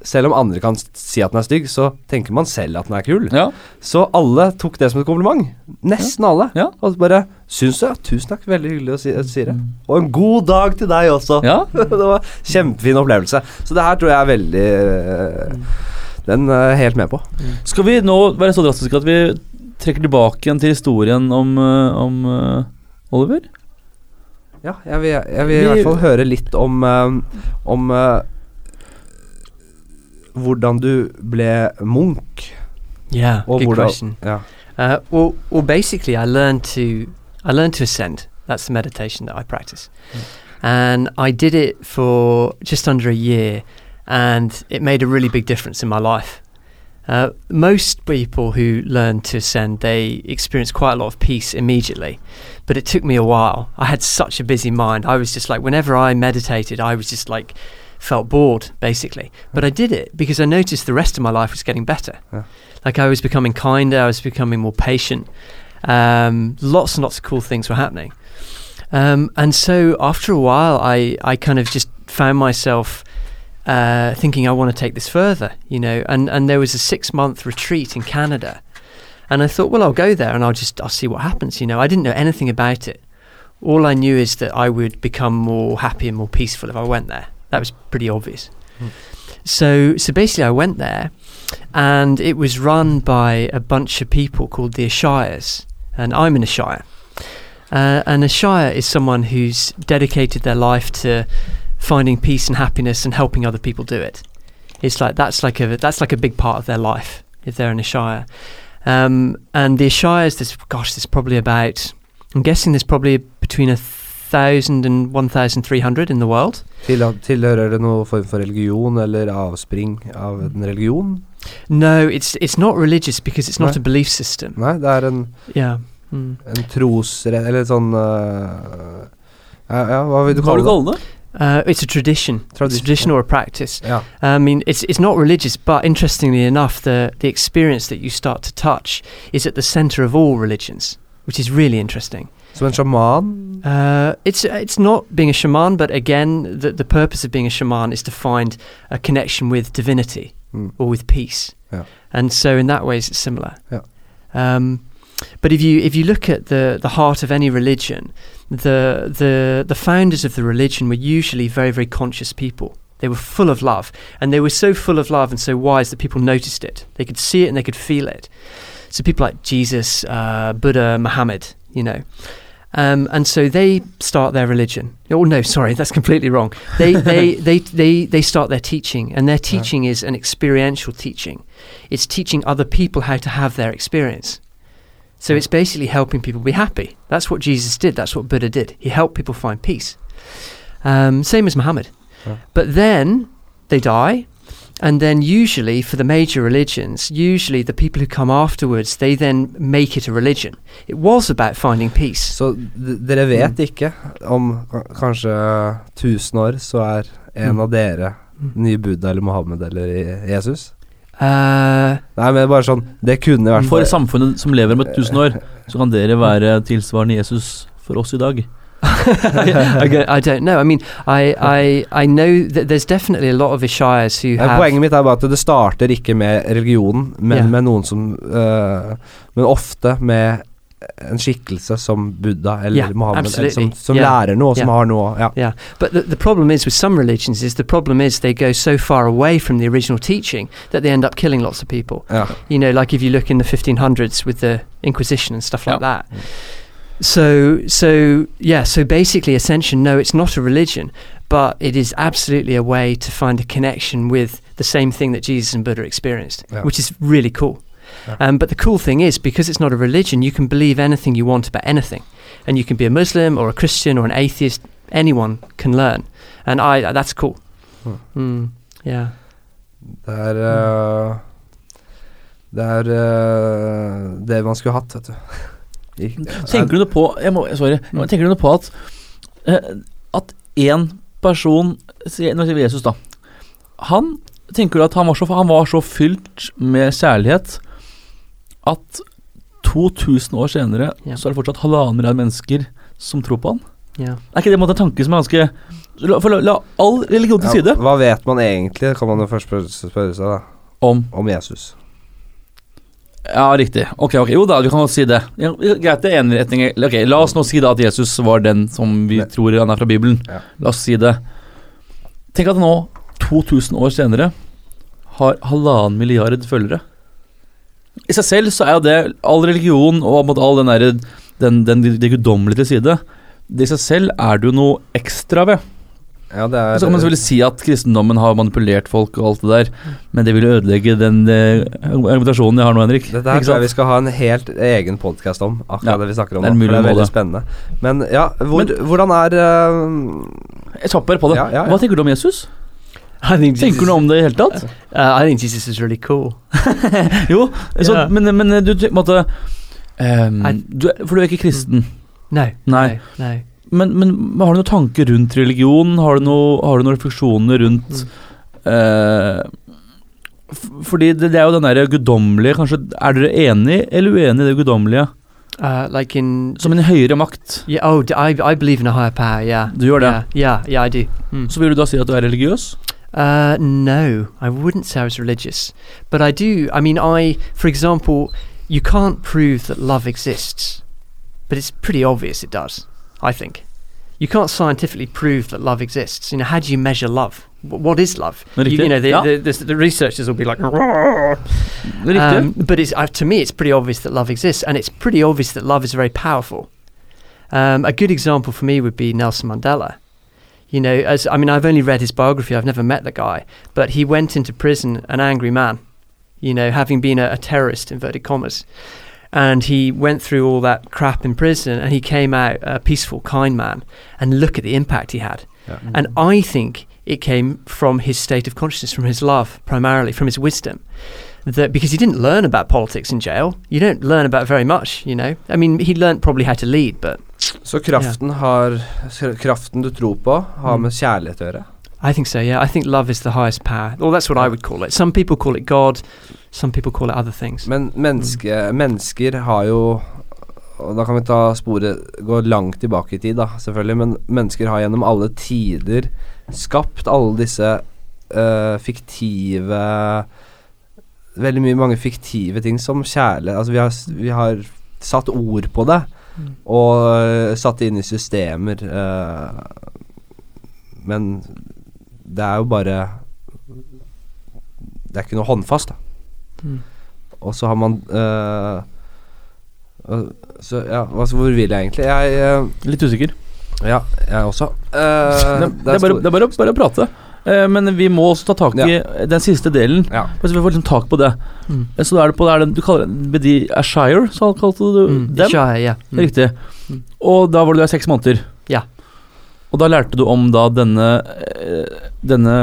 Selv om andre kan si at den er stygg, så tenker man selv at den er kul. Ja. Så alle tok det som et kompliment. Nesten alle. Ja. Og bare Syns du? Ja, tusen takk. Veldig hyggelig å si, at du det. Og en god dag til deg også. ja. det var Kjempefin opplevelse. Så det her tror jeg er veldig øh, Den er helt med på. Skal vi nå være så drastiske at vi trekker tilbake igjen til historien om, eh, om eh, Oliver? Ja, jeg vil, jeg vil i hvert fall høre litt om Om hvordan du ble munk. Yeah, good question. Uh, well, well, basically, I learned to I learned to ascend. That's the meditation that I practice, and I did it for just under a year, and it made a really big difference in my life. Uh, most people who learn to ascend, they experience quite a lot of peace immediately, but it took me a while. I had such a busy mind. I was just like, whenever I meditated, I was just like, felt bored, basically. But I did it because I noticed the rest of my life was getting better. Yeah. Like I was becoming kinder, I was becoming more patient. Um, lots and lots of cool things were happening. Um, and so after a while, I, I kind of just found myself uh, thinking I want to take this further, you know. And, and there was a six month retreat in Canada, and I thought, well, I'll go there and I'll just I'll see what happens, you know. I didn't know anything about it. All I knew is that I would become more happy and more peaceful if I went there. That was pretty obvious. So so basically, I went there, and it was run by a bunch of people called the Ashires, and I'm in a Shire. Uh, and a Shire is someone who's dedicated their life to finding peace and happiness and helping other people do it. It's like that's like a that's like a big part of their life if they're in a Shire. Um, and the Shires, there's gosh, there's probably about I'm guessing there's probably between a thousand and one thousand three hundred in the world. Til, tilhører det noen form for religion eller avspring av en religion? No, it's it's not religious because it's not Nei. a belief system. Nei, det er en, Yeah. Mm. en tros... Eller sånn uh, ja, ja, hva vil du kalle det? Uh, it's a tradition. It's a Tradition, tradition or a practice. Yeah. I mean, it's it's not religious, but interestingly enough, the the experience that you start to touch is at the center of all religions, which is really interesting. Som en sjaman? Uh, it's it's not being a shaman, but again, the the purpose of being a shaman is to find a connection with divinity Mm. or with peace, Yeah. and so in that way, it's similar. Yeah. Um, but if you if you look at the the heart of any religion, the the the founders of the religion were usually very very conscious people. They were full of love, and they were so full of love and so wise that people noticed it. They could see it and they could feel it. So people like Jesus, uh, Buddha, Muhammad, you know. Um, and so they start their religion. Oh no, sorry, that's completely wrong. They they, they, they they start their teaching, and their teaching is an experiential teaching. It's teaching other people how to have their experience. So it's basically helping people be happy. That's what Jesus did. That's what Buddha did. He helped people find peace. Um, same as Muhammad. Yeah. But then they die, and then usually for the major religions, usually the people who come afterwards, they then make it a religion. It was about finding peace. Så dere vet ikke om kanskje 1000 år så er en Mm. av dere Mm. ny Buddha eller Mohammed eller Jesus? Uh, Nei, men bare sånn Det kunne vært For samfunnet som lever om et tusen år, så kan dere være tilsvarende Jesus for oss i dag. I, I don't know. I mean, I, I, I know that there's definitely a lot of Ishayas who have. Poenget mitt er bare at det starter ikke med religionen, men Yeah. med noen som øh, Men ofte med en skikkelse som Buddha eller Yeah, Mohammed, eller som, absolutely. som Yeah. lærer noe, som Yeah. har noe Ja. Yeah, but the, the problem is with some religions is the problem is they go so far away from the original teaching that they end up killing lots of people. ja. You know, like if you look in the 1500s with the Inquisition and stuff like that. So, so yeah, so basically, Ascension, no, it's not a religion, but it is absolutely a way to find a connection with the same thing that Jesus and Buddha experienced, Yeah. which is really cool. Yeah. Um, but the cool thing is, because it's not a religion, you can believe anything you want about anything, and you can be a Muslim or a Christian or an atheist. Anyone can learn, and I that's cool. Hmm. Mm, yeah. Er eh, Det er eh, det man skulle hatt, vet du. Tenker du noe på jeg må, Sorry. Mm. Tenker du noe på at eh, At én person Nå sier vi Jesus, da. Han Tenker du at han var, så, han var så fylt med kjærlighet at 2000 år senere Ja. så er det fortsatt halvannen milliard mennesker som tror på han? Ja. Er ikke det en tanke som er ganske La, for la, all religion til Ja, side hva vet man egentlig, kan man jo først spørre seg, da. om Om Jesus. Ja, riktig. Ok, ok, jo da, du kan godt si det. Ja, greit, det er en retning. Ok, La oss nå si da at Jesus var den som vi tror han er fra Bibelen. Ja. La oss si det. Tenk at nå, 2000 år senere, har halvannen milliard følgere. I seg selv så er jo det all religion og all den derre den, den, det guddommelige til side. Det i seg selv er det jo noe ekstra ved. Ja, det er Så kan man selvfølgelig si at kristendommen har manipulert folk og alt det der, men det vil ødelegge den eh, argumentasjonen jeg har nå, Henrik. Dette her tror jeg vi skal ha en helt egen podkast om, akkurat Ja, det vi snakker om det er nå. det er veldig spennende. Men ja, hvor, hvordan er uh, Jeg tapper på det. Ja, ja, ja. Hva tenker du om Jesus? Tenker du noe om det i hele tatt? Uh, I think Jesus is really cool. jo, så, yeah. men, men du på en måte ehm, Nei. du, For du er ikke kristen. Nei. Nei. No. Men, men har du noen tanker rundt religion? Har du, noe, har du noen refleksjoner rundt Mm. eh, Fordi det, det er jo den derre guddommelige Kanskje Er dere enig eller uenig i det guddommelige? Uh, like in. Som en høyere makt? Yeah. Oh, I I believe in a higher power. Yeah. Du gjør det? Yeah. Yeah. Yeah. I do. Mm. Så vil du da si at du er religiøs? Uh, no, I wouldn't say I was religious, but I do. I mean, I, for example, you can't prove that love exists, but it's pretty obvious it does. I think you can't scientifically prove that love exists. You know, how do you measure love? What is love? You, you know, the, Ja. the, the, the researchers will be like, um, but it's, uh, to me, it's pretty obvious that love exists, and it's pretty obvious that love is very powerful. Um, a good example for me would be Nelson Mandela. You know, as I mean, I've only read his biography. I've never met the guy, but he went into prison an angry man. You know, having been a, a terrorist, inverted commas, and he went through all that crap in prison, and he came out a peaceful, kind man. And look at the impact he had. Ja. And I think it came from his state of consciousness, from his love, primarily from his wisdom. That because he didn't learn about politics in jail, you don't learn about very much. You know, I mean, he learned probably how to lead, but Så kraften har Kraften du tror på, har Mm. med kjærlighet å gjøre? I think so. Yeah, I think love is the highest power. Well, that's what I would call it. Some people call it God. Some people call it other things. Men menneske, mennesker har jo Og da kan vi ta sporet Gå langt tilbake i tid, da, selvfølgelig. Men mennesker har gjennom alle tider skapt alle disse uh, fiktive Veldig mye mange fiktive ting som kjærlighet Altså, vi har, vi har satt ord på det. Mm. Og uh, satt det inn i systemer. Uh, men det er jo bare Det er ikke noe håndfast, da. Mm. Og så har man uh, uh, Så ja, altså, hvor vil jeg egentlig? Jeg uh, Litt usikker. Ja, jeg også. Øh, det, det, er bare, det er bare, å- bare å prate. Eh, men vi må også ta tak i den siste delen. Ja. Hvis vi får liksom tak på det. Mm. Eh, Så da er det på det er den, Du kaller det de Ashire, så kalte du Mm. dem? Shy, yeah. Mm. Riktig. Mm. Og da var du der seks måneder. Ja. Og da lærte du om da denne eh, Denne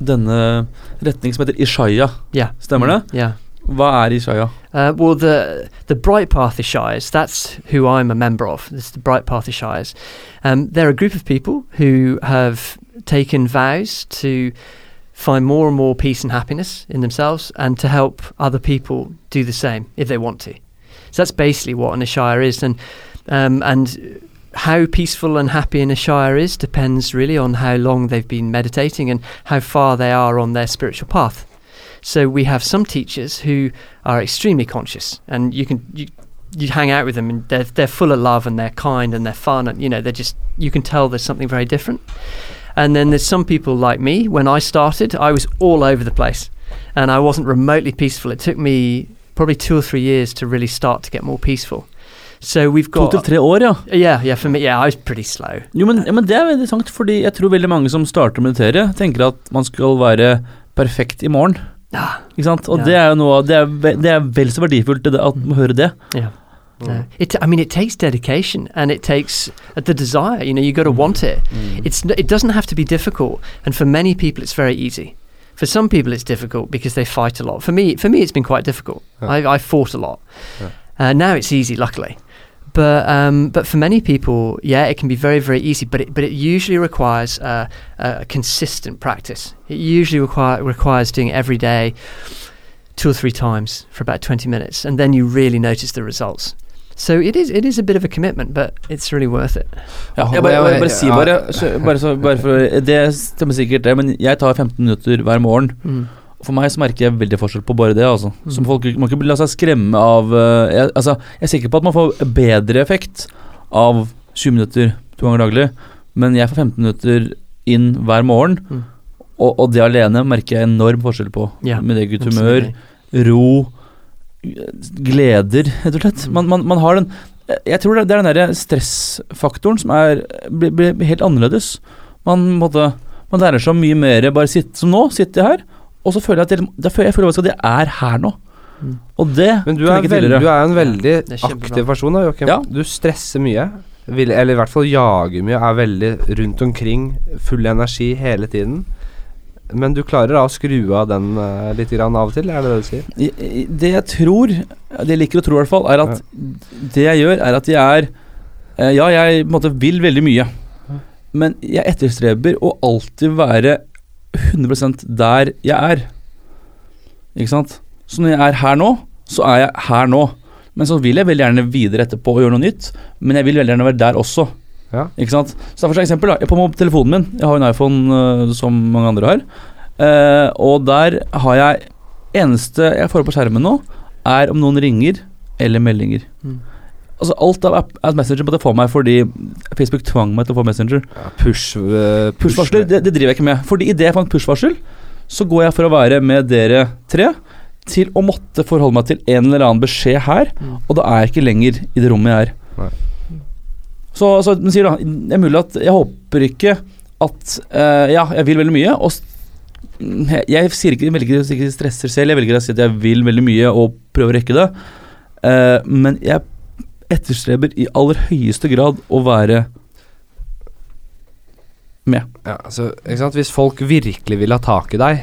Denne retning som heter Ishaya. Yeah. Stemmer det? Yeah. Hva er Ishaya? Uh, well, the the Bright Path Shires, that's who I'm a member of. It's the Bright Path Shires. Um, they're a group of people who have taken vows to find more and more peace and happiness in themselves and to help other people do the same if they want to. So that's basically what an Ashire is. And, um, and how peaceful and happy an Ashire is depends really on how long they've been meditating and how far they are on their spiritual path. So we have some teachers who are extremely conscious, and you can you, you hang out with them and they're they're full of love and they're kind and they're fun and you know they're just you can tell there's something very different. And then there's some people like me. When I started, I was all over the place, and I wasn't remotely peaceful. It took me probably two or three years to really start to get more peaceful. So we've To got til tre år, ja. yeah yeah for me yeah I was pretty slow. Jo, men, ja, men det er veldig interessant, fordi jeg tror veldig mange som starter å meditere, tenker at man skal være perfekt i morgen. Ah, Ikke sant? Og Ja. det er jo noe det er, det er vel så verdifullt det, at man hører det. yeah. No. It, I mean, it takes dedication and it takes uh, the desire. You know, you got to want it. It's it doesn't have to be difficult, and for many people, it's very easy. For some people, it's difficult because they fight a lot. For me, for me, it's been quite difficult. Yeah. I, I fought a lot. Yeah. Uh, now it's easy, luckily. But um, but for many people, yeah, it can be very very easy. But it but it usually requires uh, a consistent practice. It usually require requires doing it every day, two or three times for about twenty minutes, and then you really notice the results. So it is it is a bit of a commitment, but it's really worth it. Ja, Åh, jeg bare, jeg- bare, jeg- bare si ja. bare, så, bare, så, bare for, Det stemmer sikkert, det, men jeg tar 15 minutter hver morgen. Mm. For meg så merker jeg veldig forskjell på bare det. altså Mm. Som folk må ikke la seg skremme av uh, jeg, altså, jeg er sikker på at man får bedre effekt av 20 minutter to ganger daglig, men jeg får 15 minutter inn hver morgen, Mm. og, og det alene merker jeg enorm forskjell på. Ja, Med eget humør, ro, gleder, rett og slett. Mm. Man, man, man har den Jeg tror det er den der stressfaktoren som er blir, blir helt annerledes. Man, måtte, man lærer så mye mer bare sitte som nå, sitter jeg her, og så føler jeg at det, føler jeg føler at jeg er her nå. Mm. Og det Men du er, veld, du er en veldig er aktiv person, da, Joakim. Ja. Du stresser mye. Vil, eller i hvert fall jager mye. Er veldig rundt omkring. Full energi hele tiden. Men du klarer da å skru av den uh, litt grann av og til, er det det du sier? I- Det jeg tror, det jeg liker å tro i hvert fall, er at det jeg gjør, er at jeg er uh, Ja, jeg på en måte vil veldig mye, men jeg etterstreber å alltid være 100 der jeg er. Ikke sant? Så når jeg er her nå, så er jeg her nå. Men så vil jeg veldig gjerne videre etterpå og gjøre noe nytt, men jeg vil veldig gjerne være der også. Ja. Ikke sant? Så derfor for eksempel, da, på telefonen min, jeg har en iPhone uh, som mange andre har, Uh, og der har jeg Eneste jeg får opp på skjermen nå, er om noen ringer eller meldinger. Mm. Altså Alt av app, av Messenger måtte få meg fordi Facebook tvang meg til å få Messenger. Ja, push, uh, Push-varsler det, det driver jeg ikke med. Fordi idet jeg fant pushvarsel, push-varsel, så går jeg for å være med dere tre til å måtte forholde meg til en eller annen beskjed her, Mm. og da er jeg ikke lenger i det rommet jeg er. Nei. Så, så den sier da, det er mulig at jeg håper ikke at uh, Ja, jeg vil veldig mye, og jeg, jeg sier ikke, velger ikke stresser selv, jeg velger å si at jeg vil veldig mye og prøver å rekke det, uh, men jeg etterstreber i aller høyeste grad å være med. Ja, altså, ikke sant? Hvis folk virkelig vil ha tak i deg,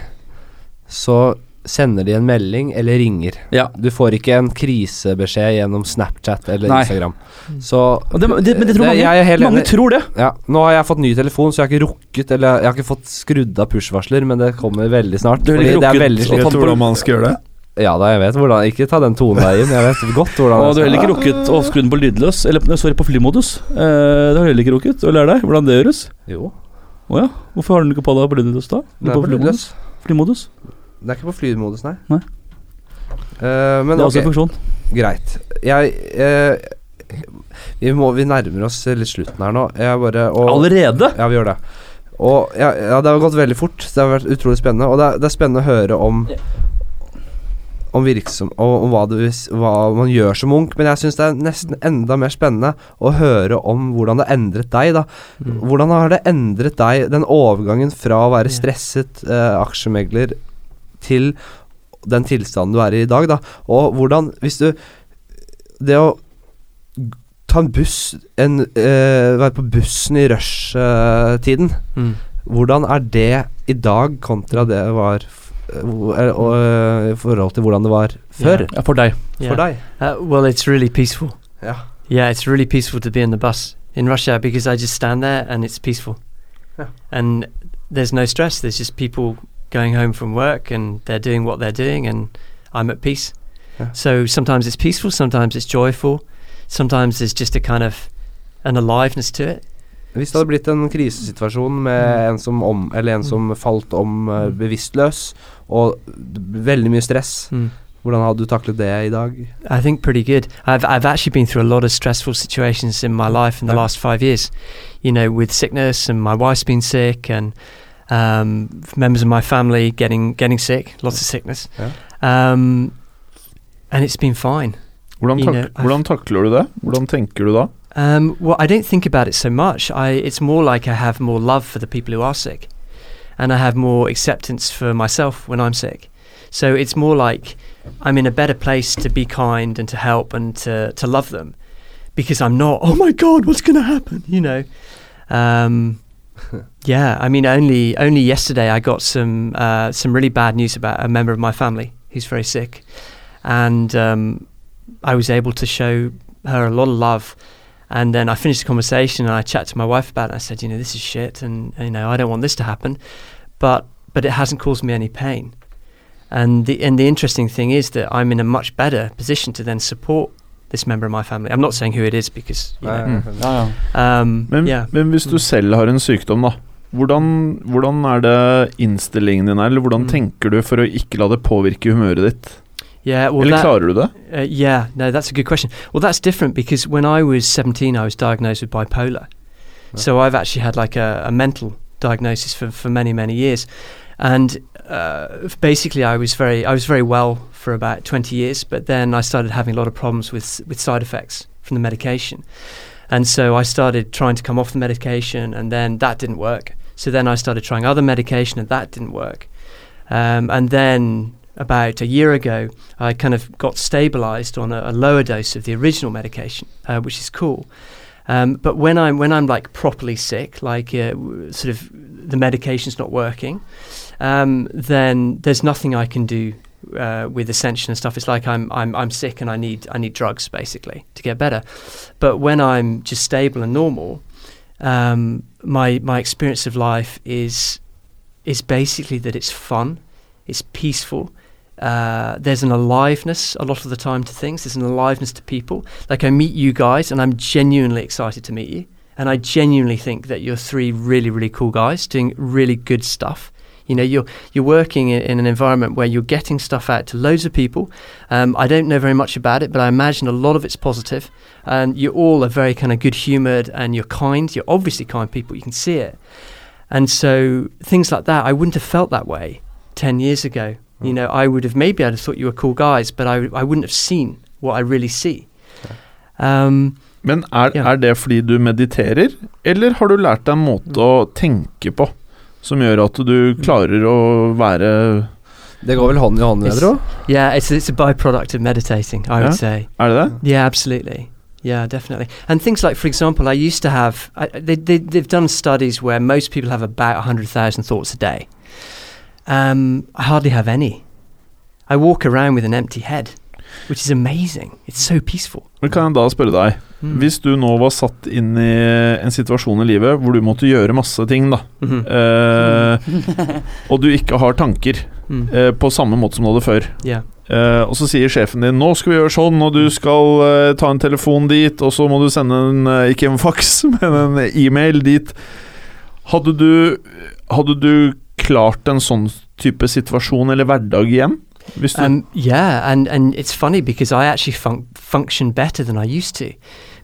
så sender de en melding eller ringer. Ja. Du får ikke en krisebeskjed gjennom Snapchat eller Nei. Instagram. Så Og det, det, men det tror mange, jeg er helt mange tror det. Ja, nå har jeg fått ny telefon, så jeg har ikke rukket Eller jeg har ikke fått skrudd av push-varsler, men det kommer veldig snart. Du har ikke rukket å ta på hvordan man skal gjøre det? Ja da, jeg vet hvordan Ikke ta den tonen der inn. Jeg vet godt hvordan Og du har heller ikke rukket å skru den på lydløs, eller sorry, på flymodus. Eh, det har du heller ikke rukket å lære deg hvordan det gjøres. Jo, Å ja, hvorfor har du den ikke på deg på lydløs da? det er på lydløs. Flymodus. Det er ikke på flymodus, nei. Nei. Uh, men Det er også ok, en funksjon. greit. Jeg uh, vi, må, vi nærmer oss litt slutten her nå. Jeg bare og, Allerede? Ja, vi gjør det. Og ja, ja, det har gått veldig fort. Det har vært utrolig spennende. Og det er, det er spennende å høre om Om virksom om hva, det, hva man gjør som Munch. Men jeg syns det er nesten enda mer spennende å høre om hvordan det har endret deg, da. Mm. Hvordan har det endret deg, den overgangen fra å være stresset eh, aksjemegler til den tilstanden du er i i dag, da. Og hvordan Hvis du Det å ta en buss en, eh, Være på bussen i rushtiden Mm. Hvordan er det i dag kontra det var f- eh, eh, og, I forhold til hvordan det var før? Ja, for deg. Yeah. For deg? Uh, well, it's really peaceful. Yeah. Yeah, it's really peaceful to be in the bus in Russia because I just stand there and it's peaceful. Yeah. And there's no stress. There's just people going home from work and they're doing what they're doing and I'm at peace. Yeah. So sometimes it's peaceful, sometimes it's joyful, sometimes there's just a kind of an aliveness to it. Hvis det hadde blitt en krisesituasjon med Mm. en som om Eller en som falt om uh, bevisstløs, og veldig mye stress, Mm. Hvordan hadde du taklet det i dag? I think pretty good. I've I've actually been through a lot of stressful situations in my life in the Yeah. last five years. You know, with sickness and my wife's been sick and um, members of my family getting getting sick, lots of sickness. Um, and it's been fine. Hvordan, You tak know, I've- hvordan takler du det? Hvordan tenker du da? Um, well, I don't think about it so much. I it's more like I have more love for the people who are sick, and I have more acceptance for myself when I'm sick. So it's more like I'm in a better place to be kind and to help and to to love them, because I'm not. Oh my God, what's going to happen? You know. Um, yeah, I mean, only only yesterday I got some uh, some really bad news about a member of my family who's very sick, and um, I was able to show her a lot of love. And then I finished the conversation and I chatted to my wife about it. I said, you know, this is shit, and you know, I don't want this to happen, but but it hasn't caused me any pain. And the and the interesting thing is that I'm in a much better position to then support this member of my family. I'm not saying who it is because you know, Mm. Ja, ja. um, Men, yeah. men hvis du Mm. selv har en sykdom, da. Hvordan, hvordan er det innstillingen din er, eller hvordan Mm. tenker du for å ikke la det påvirke humøret ditt? Yeah, well, eller that, klarer du det? Uh, yeah, no, that's a good question. Well, that's different because when I was 17, I was diagnosed with bipolar. So I've actually had like a, a mental diagnosis for, for many, many years. And uh, basically, I was very I was very well for about 20 years, but then I started having a lot of problems with with side effects from the medication. And so I started trying to come off the medication, and then that didn't work. So then I started trying other medication, and that didn't work. Um, and then about a year ago, I kind of got stabilized on a, a lower dose of the original medication, uh, which is cool. Um, but when I'm when I'm like properly sick, like uh, sort of the medication's not working, um, then there's nothing I can do uh, with Ascension and stuff. It's like I'm I'm I'm sick and I need I need drugs basically to get better. But when I'm just stable and normal, um, my my experience of life is is basically that it's fun, it's peaceful. Uh, there's an aliveness a lot of the time to things. There's an aliveness to people. Like I meet you guys, and I'm genuinely excited to meet you. And I genuinely think that you're three really, really cool guys doing really good stuff. You know, you're you're working in, an environment where you're getting stuff out to loads of people. Um, I don't know very much about it, but I imagine a lot of it's positive. And you all are very kind of good-humored, and you're kind. You're obviously kind people. You can see it. And so things like that, I wouldn't have felt that way ten years ago. You know, I would have maybe I'd have thought you were cool guys, but I I wouldn't have seen what I really see. Um, Men er, yeah. er det fordi du mediterer, eller har du lært deg en måte å tenke på som gjør at du klarer å være Det går vel hånd i hånd, jeg tro. yeah, it's it's a byproduct of meditating, I Yeah? would say. Er det det? Yeah, absolutely. Yeah, definitely. And things like, for example, I used to have. I, they, they they've done studies where most people have about hundred thousand thoughts a day. Um, I hardly have any. I walk around with an empty head, which is amazing. It's so peaceful. Men kan jeg da spørre deg, Mm. hvis du nå var satt inn i en situasjon i livet hvor du måtte gjøre masse ting, da, Mhm. eh, og du ikke har tanker Mm. eh, på samme måte som du hadde før, Yeah. eh, og så sier sjefen din 'nå skal vi gjøre sånn', og du skal eh, ta en telefon dit, og så må du sende en eh, ikke en faks, men en e-mail dit. Hadde du, hadde du klart en sånn type situasjon eller hverdag igjen? Um, yeah, and, and it's funny because I actually fun- function better than I used to.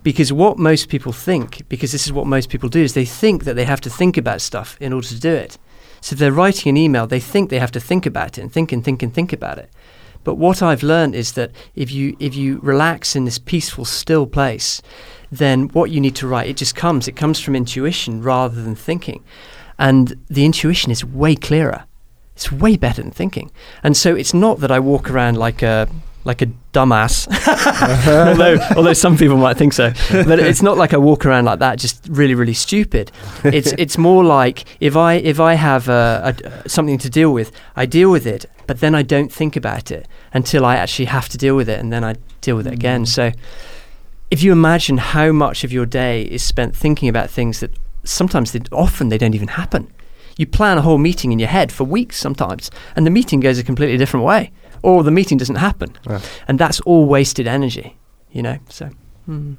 Because what most people think, because this is what most people do, is they think that they have to think about stuff in order to do it. So if they're writing an email, they think they have to think about it and think and think and think about it. But what I've learned is that if you if you relax in this peaceful, still place, then what you need to write it just comes. It comes from intuition rather than thinking, and the intuition is way clearer. It's way better than thinking. And so it's not that I walk around like a like a dumbass, although although some people might think so. But it's not like I walk around like that, just really really stupid. It's it's more like if I if I have a, a, something to deal with, I deal with it, but then I don't think about it until I actually have to deal with it, and then I deal with it again. Mm. So if you imagine how much of your day is spent thinking about things that sometimes they, often they don't even happen. You plan a whole meeting in your head for weeks sometimes, and the meeting goes a completely different way, or the meeting doesn't happen, Yeah. and that's all wasted energy. You know, so. mm.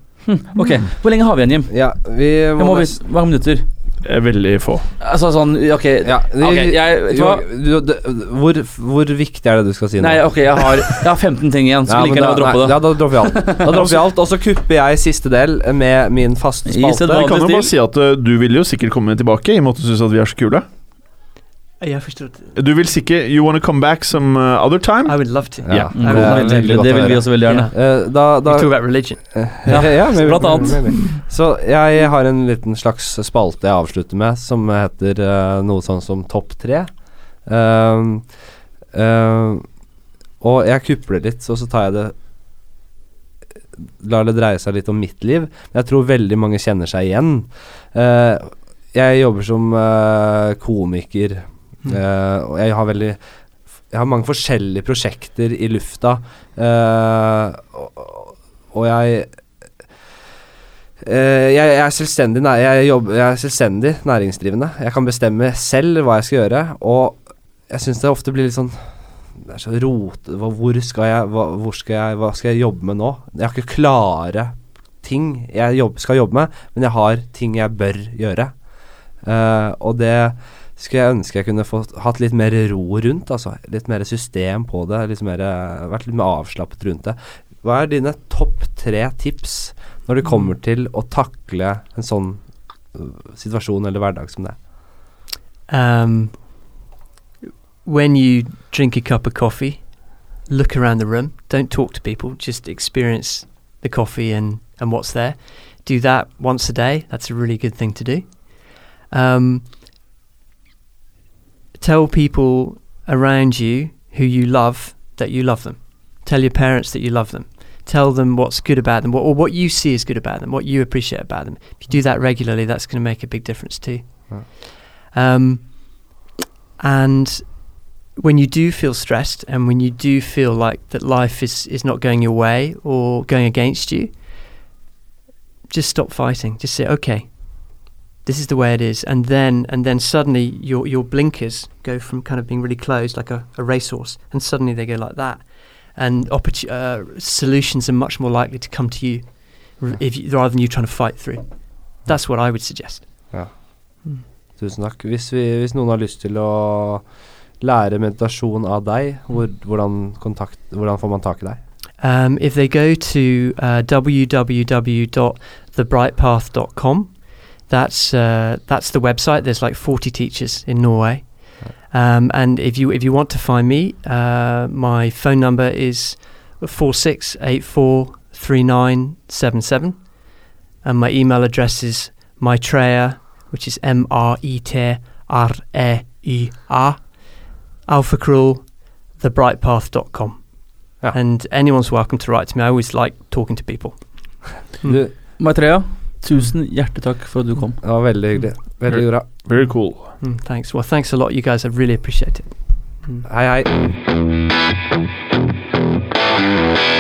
Ok, Hvor lenge har vi igjen, Jim? Ja, vi Jeg må, må vi, nest- Hvor mange minutter? Veldig få. Altså sånn Ok, Ja, okay jeg vet jo, du, hvor, hvor viktig er det du skal si nå? Nei, ok, jeg har, jeg har 15 ting igjen. Skulle Ja, vi men å droppe det. Ja, da dropper vi alt. Da dropper vi alt, Og så kupper jeg siste del med min faste spalte. Jeg kan jo bare si at eh, du vil jo sikkert komme tilbake, i og med at du syns vi er så kule. Yeah, forstår. Du vil sikkert You wanna come back some uh, other time? I would love to. Ja, Mm, det er det, veldig, det vil vi også veldig gjerne. Eh, da, We da talk about religion. ja, Ja, maybe, blant annet. maybe. Så jeg har en liten slags spalte jeg avslutter med, som heter eh, noe sånn som Topp tre. Um, um, og jeg kupler litt, så så tar jeg det Lar det dreie seg litt om mitt liv. Men jeg tror veldig mange kjenner seg igjen. Eh, jeg jobber som eh, eh, og jeg har veldig Jeg har mange forskjellige prosjekter i lufta, uh, og, og jeg uh, jeg, jeg er selvstendig jeg, jobber, jeg er selvstendig næringsdrivende. Jeg kan bestemme selv hva jeg skal gjøre, og jeg syns det ofte blir litt sånn Det er så hva, Hvor skal jeg hva, hvor skal jeg Hva skal jeg jobbe med nå? Jeg har ikke klare ting jeg jobb, skal jobbe med, men jeg har ting jeg bør gjøre. Uh, og det skulle jeg ønske jeg kunne fått hatt litt mer ro rundt, altså. Litt mer system på det. Litt mer, vært litt mer avslappet rundt det. Hva er dine topp tre tips når det kommer til å takle en sånn øh, situasjon eller hverdag som det? Um, when you drink a cup of coffee, look around the room. Don't talk to people. Just experience the coffee and, and what's there. Do that once a day. That's a really good thing to do. Um, tell people around you who you love that you love them. Tell your parents that you love them. Tell them what's good about them, what, or what you see is good about them, what you appreciate about them. If you do that regularly, that's going to make a big difference too. Right. Um, and when you do feel stressed and when you do feel like that life is, is not going your way or going against you, just stop fighting. Just say, okay, this is the way it is. And then and then suddenly your your blinkers go from kind of being really closed like a, a racehorse and suddenly they go like that. And opportu- uh, solutions are much more likely to come to you r- if you, rather than you trying to fight through. That's what I would suggest. Tusen takk. Hvis, vi, hvis noen har lyst til å lære meditasjon av deg, hvor, hvordan, kontakt, hvordan får man tak i deg? Um, if they go to uh, www.thebrightpath.com, that's uh, that's the website. There's like 40 teachers in Norway, um, and if you if you want to find me, uh, my phone number is four six eight four three nine seven seven, and my email address is maitreya, which is M R E T R E Y A, Alpha Cruel, thebrightpath.com. Yeah. And anyone's welcome to write to me. I always like talking to people. Mm. Tusen hjertetakk for at du kom. det var veldig hyggelig. Veldig bra. Very cool. Mm, thanks. Well, thanks a lot, you guys. I really appreciate it. Mm. Hei, hei.